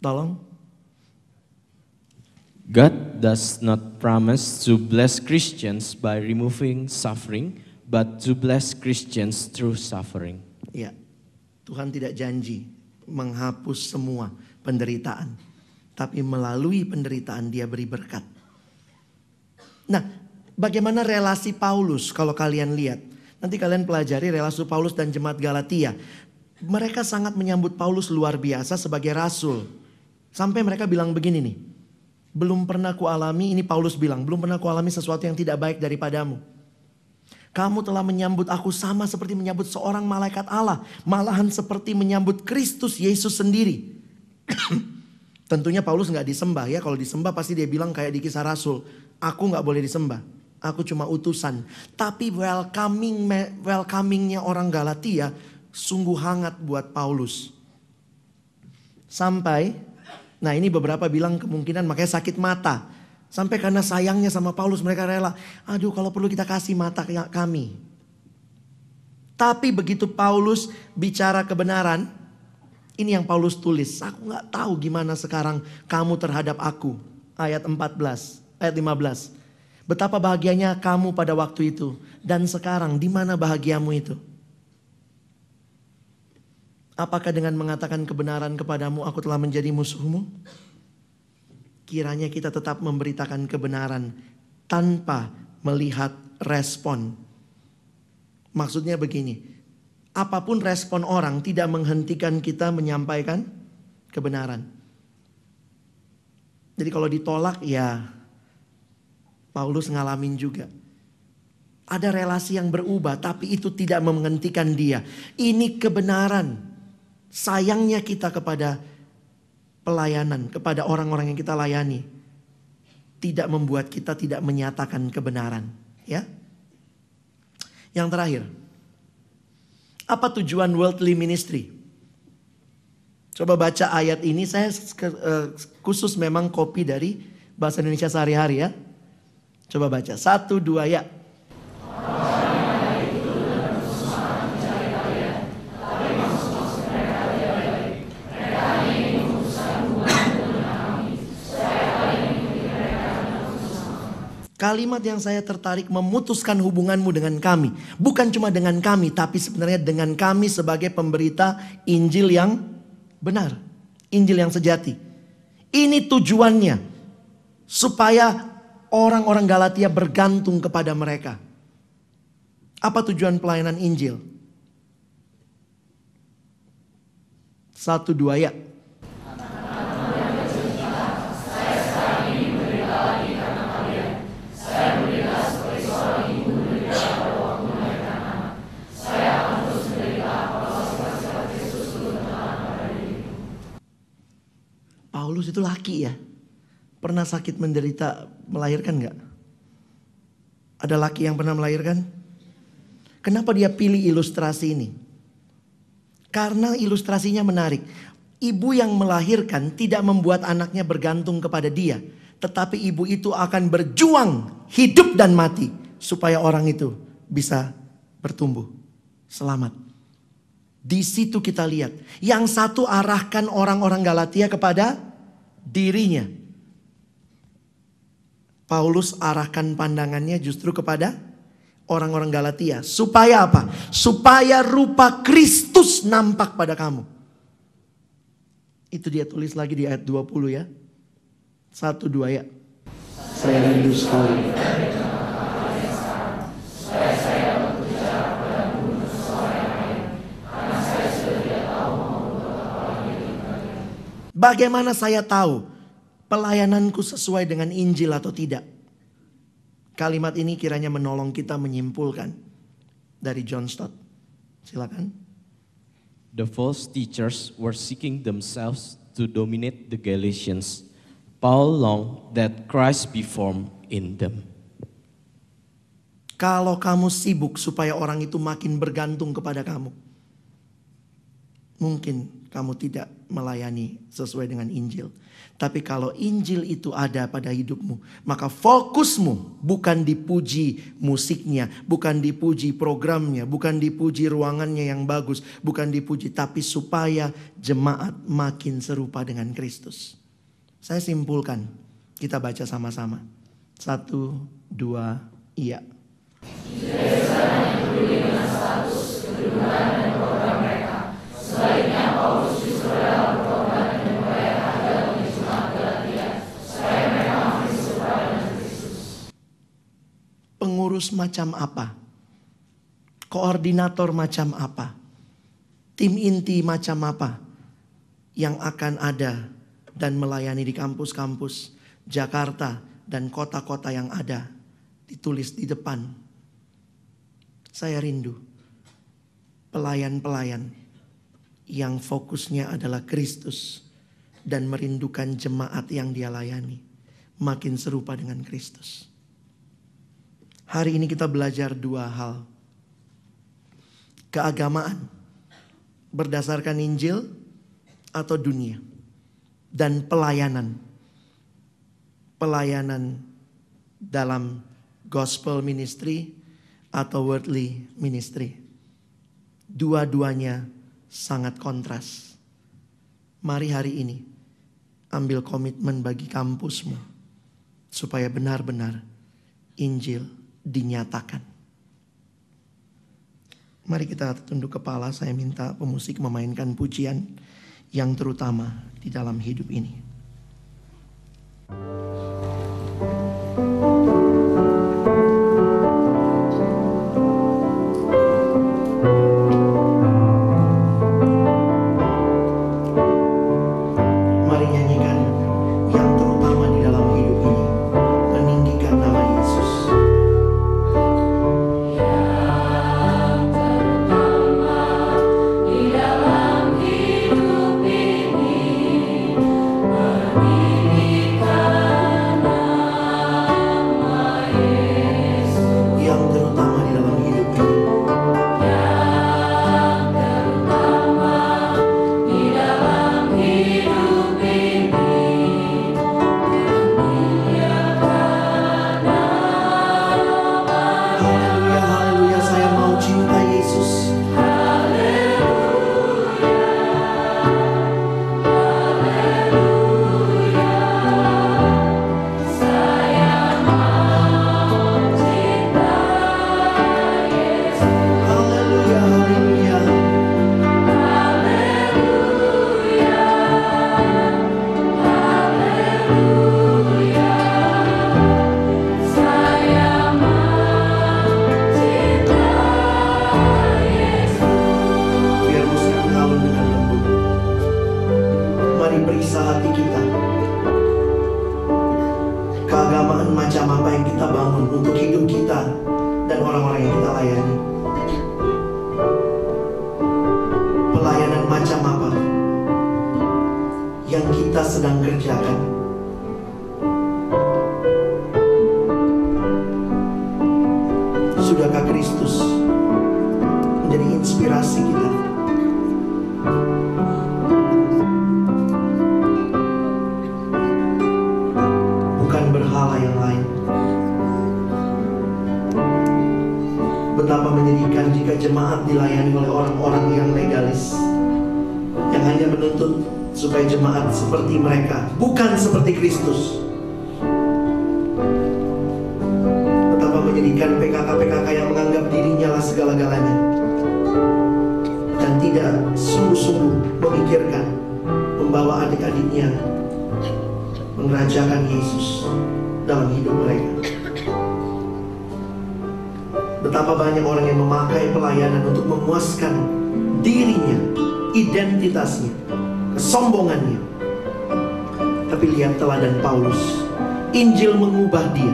Tolong. God does not promise to bless Christians by removing suffering, but to bless Christians through suffering. Ya. Tuhan tidak janji menghapus semua penderitaan. Tapi melalui penderitaan dia beri berkat. Nah, bagaimana relasi Paulus kalau kalian lihat? Nanti kalian pelajari relasi Paulus dan jemaat Galatia. Mereka sangat menyambut Paulus luar biasa sebagai rasul. Sampai mereka bilang begini nih. Belum pernah kualami, ini Paulus bilang, belum pernah kualami sesuatu yang tidak baik daripadamu. Kamu telah menyambut aku sama seperti menyambut seorang malaikat Allah. Malahan seperti menyambut Kristus Yesus sendiri. Tentunya Paulus nggak disembah ya. Kalau disembah pasti dia bilang kayak di kisah Rasul. Aku nggak boleh disembah. Aku cuma utusan. Tapi welcoming welcomingnya orang Galatia sungguh hangat buat Paulus. Sampai, nah ini beberapa bilang kemungkinan makanya sakit mata. Sampai karena sayangnya sama Paulus mereka rela. Aduh kalau perlu kita kasih mata ke kami. Tapi begitu Paulus bicara kebenaran. Ini yang Paulus tulis. Aku gak tahu gimana sekarang kamu terhadap aku. Ayat 14, ayat 15. Betapa bahagianya kamu pada waktu itu. Dan sekarang di mana bahagiamu itu? Apakah dengan mengatakan kebenaran kepadamu aku telah menjadi musuhmu? Kiranya kita tetap memberitakan kebenaran tanpa melihat respon Maksudnya begini, apa pun respon orang tidak menghentikan kita menyampaikan kebenaran. Jadi kalau ditolak ya Paulus ngalamin juga. Ada relasi yang berubah tapi itu tidak menghentikan dia. Ini kebenaran. Sayangnya kita kepada pelayanan, kepada orang-orang yang kita layani. Tidak membuat kita tidak menyatakan kebenaran. Ya. Yang terakhir. Apa tujuan worldly ministry? Coba baca ayat ini, saya eh, khusus memang kopi dari bahasa Indonesia sehari-hari ya. Coba baca, satu dua ya. Kalimat yang saya tertarik memutuskan hubunganmu dengan kami. Bukan cuma dengan kami, tapi sebenarnya dengan kami sebagai pemberita Injil yang benar. Injil yang sejati. Ini tujuannya. Supaya orang-orang Galatia bergantung kepada mereka. Apa tujuan pelayanan Injil? Satu dua ya. Paulus itu laki ya. Pernah sakit menderita melahirkan nggak? Ada laki yang pernah melahirkan? Kenapa dia pilih ilustrasi ini? Karena ilustrasinya menarik. Ibu yang melahirkan tidak membuat anaknya bergantung kepada dia. Tetapi ibu itu akan berjuang hidup dan mati. Supaya orang itu bisa bertumbuh. Selamat. Di situ kita lihat. Yang satu arahkan orang-orang Galatia kepada dirinya. Paulus arahkan pandangannya justru kepada orang-orang Galatia. Supaya apa? Supaya rupa Kristus nampak pada kamu. Itu dia tulis lagi di ayat 20 ya. Satu dua ya. Saya rindu sekali. Bagaimana saya tahu pelayananku sesuai dengan Injil atau tidak? Kalimat ini kiranya menolong kita menyimpulkan dari John Stott. Silakan. The false teachers were seeking themselves to dominate the Galatians. Paul longed that Christ be formed in them. Kalau kamu sibuk supaya orang itu makin bergantung kepada kamu. Mungkin kamu tidak melayani sesuai dengan Injil. Tapi kalau Injil itu ada pada hidupmu, maka fokusmu bukan dipuji musiknya, bukan dipuji programnya, bukan dipuji ruangannya yang bagus, bukan dipuji, tapi supaya jemaat makin serupa dengan Kristus. Saya simpulkan, kita baca sama-sama. Satu, dua, iya. Pengurus macam apa? Koordinator macam apa? Tim inti macam apa? Yang akan ada dan melayani di kampus-kampus Jakarta dan kota-kota yang ada. Ditulis di depan. Saya rindu pelayan-pelayan yang fokusnya adalah Kristus dan merindukan jemaat yang dia layani makin serupa dengan Kristus. Hari ini kita belajar dua hal. Keagamaan berdasarkan Injil atau dunia dan pelayanan. Pelayanan dalam gospel ministry atau worldly ministry. Dua-duanya sangat kontras. Mari hari ini ambil komitmen bagi kampusmu supaya benar-benar Injil dinyatakan. Mari kita tunduk kepala, saya minta pemusik memainkan pujian yang terutama di dalam hidup ini. Kesombongannya. Tapi lihat teladan Paulus. Injil mengubah dia.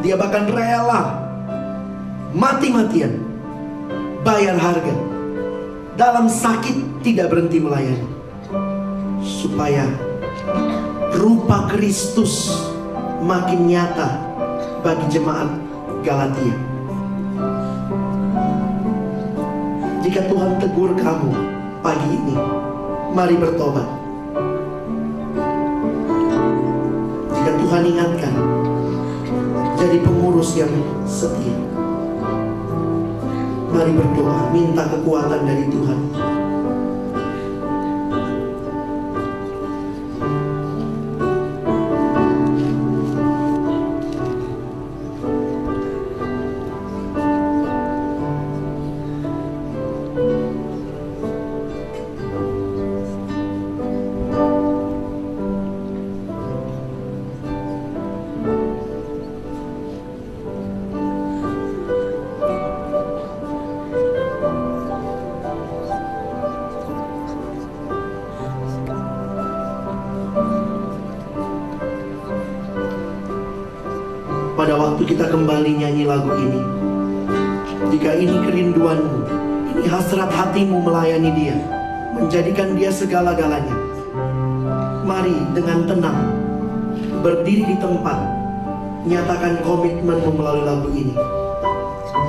Dia bahkan rela mati-matian bayar harga. Dalam sakit tidak berhenti melayani. Supaya rupa Kristus makin nyata bagi jemaat Galatia. Jika Tuhan tegur kamu pagi ini, mari bertobat. Jika Tuhan ingatkan, jadi pengurus yang setia. Mari berdoa, minta kekuatan dari Tuhan. Kita kembali nyanyi lagu ini. Jika ini kerinduanmu, ini hasrat hatimu melayani dia, menjadikan dia segala-galanya. Mari dengan tenang, berdiri di tempat, nyatakan komitmenmu melalui lagu ini.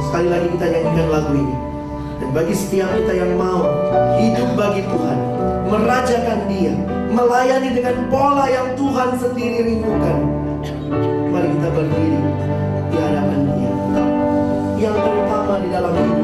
Sekali lagi kita nyanyikan lagu ini. Dan bagi setiap kita yang mau hidup bagi Tuhan, merajakan dia, melayani dengan pola yang Tuhan sendiri rindukan. Mari kita berdiri di Dia. Yang terutama di dalam hidup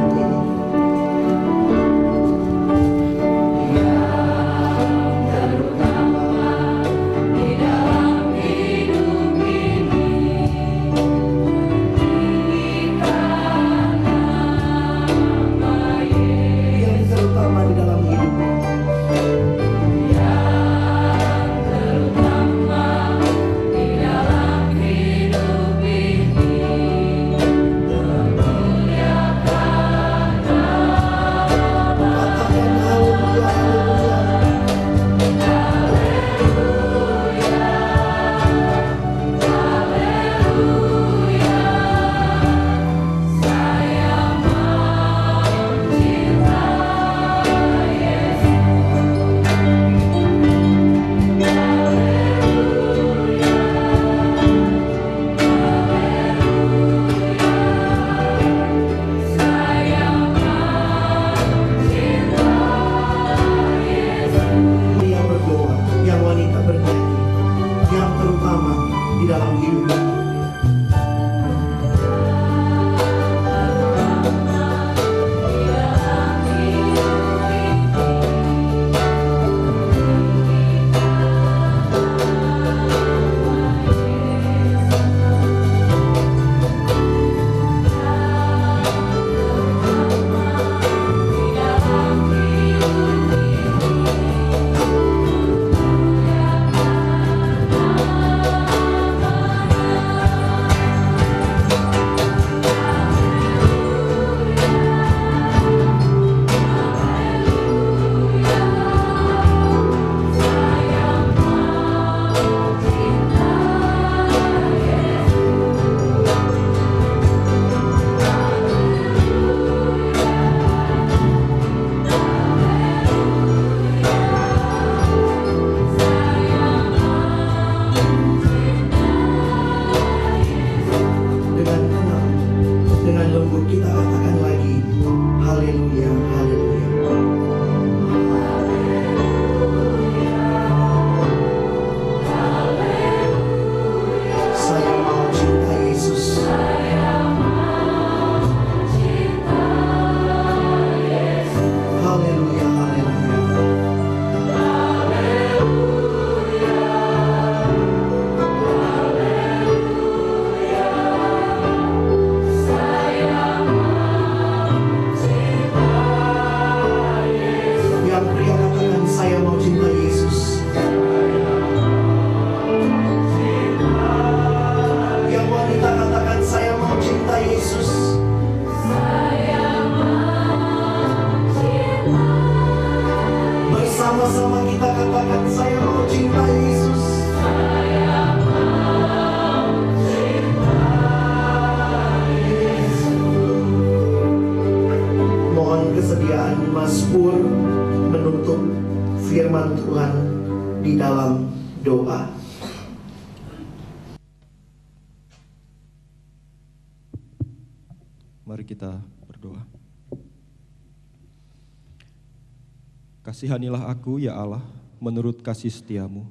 Kasihanilah aku ya Allah menurut kasih setiamu.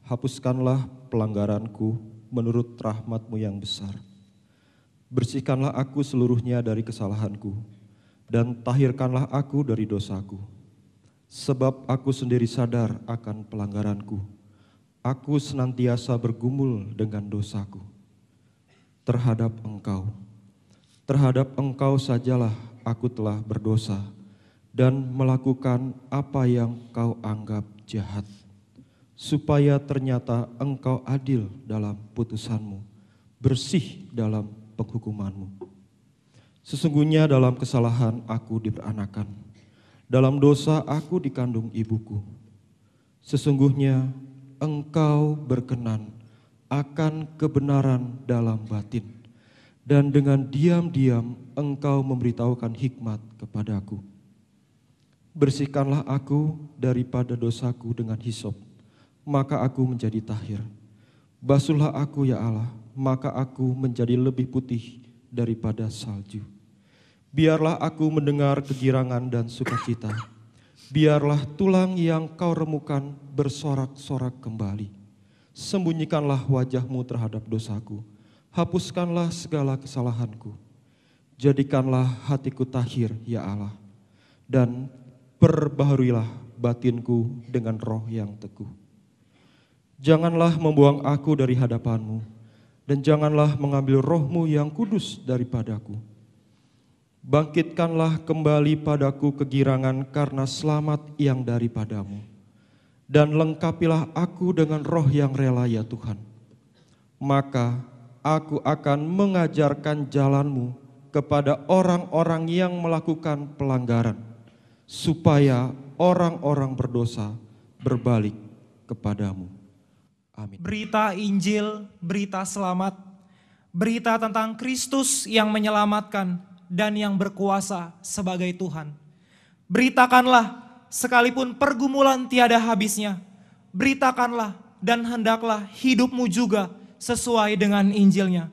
Hapuskanlah pelanggaranku menurut rahmatmu yang besar. Bersihkanlah aku seluruhnya dari kesalahanku dan tahirkanlah aku dari dosaku. Sebab aku sendiri sadar akan pelanggaranku. Aku senantiasa bergumul dengan dosaku terhadap engkau. Terhadap engkau sajalah aku telah berdosa dan melakukan apa yang kau anggap jahat. Supaya ternyata engkau adil dalam putusanmu, bersih dalam penghukumanmu. Sesungguhnya dalam kesalahan aku diperanakan, dalam dosa aku dikandung ibuku. Sesungguhnya engkau berkenan akan kebenaran dalam batin dan dengan diam-diam engkau memberitahukan hikmat kepadaku. Bersihkanlah aku daripada dosaku dengan hisop, maka aku menjadi tahir. Basuhlah aku ya Allah, maka aku menjadi lebih putih daripada salju. Biarlah aku mendengar kegirangan dan sukacita. Biarlah tulang yang kau remukan bersorak-sorak kembali. Sembunyikanlah wajahmu terhadap dosaku. Hapuskanlah segala kesalahanku. Jadikanlah hatiku tahir, ya Allah. Dan perbaharuilah batinku dengan roh yang teguh. Janganlah membuang aku dari hadapanmu. Dan janganlah mengambil rohmu yang kudus daripadaku. Bangkitkanlah kembali padaku kegirangan karena selamat yang daripadamu. Dan lengkapilah aku dengan roh yang rela ya Tuhan. Maka aku akan mengajarkan jalanmu kepada orang-orang yang melakukan pelanggaran. Supaya orang-orang berdosa berbalik kepadamu. Amin. Berita Injil, berita selamat, berita tentang Kristus yang menyelamatkan dan yang berkuasa sebagai Tuhan. Beritakanlah sekalipun pergumulan tiada habisnya. Beritakanlah dan hendaklah hidupmu juga sesuai dengan Injilnya.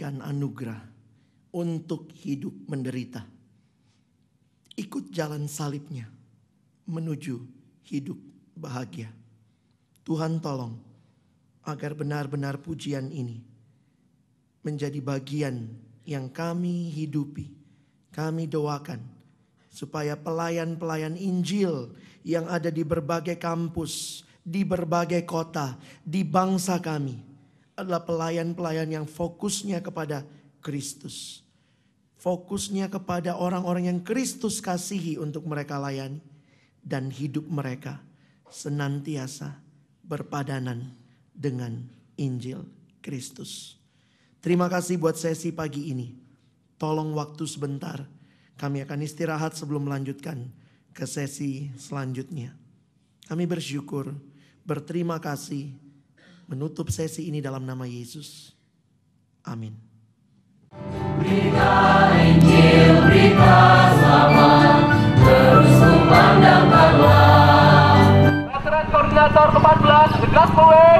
Diberikan anugerah untuk hidup menderita. Ikut jalan salibnya menuju hidup bahagia. Tuhan tolong agar benar-benar pujian ini menjadi bagian yang kami hidupi, kami doakan supaya pelayan-pelayan Injil yang ada di berbagai kampus, di berbagai kota, di bangsa kami adalah pelayan-pelayan yang fokusnya kepada Kristus. Fokusnya kepada orang-orang yang Kristus kasihi untuk mereka layani. Dan hidup mereka senantiasa berpadanan dengan Injil Kristus. Terima kasih buat sesi pagi ini. Tolong waktu sebentar. Kami akan istirahat sebelum melanjutkan ke sesi selanjutnya. Kami bersyukur, berterima kasih, menutup sesi ini dalam nama Yesus. Amin. Veteran Koordinator ke-14, The Gospel Way.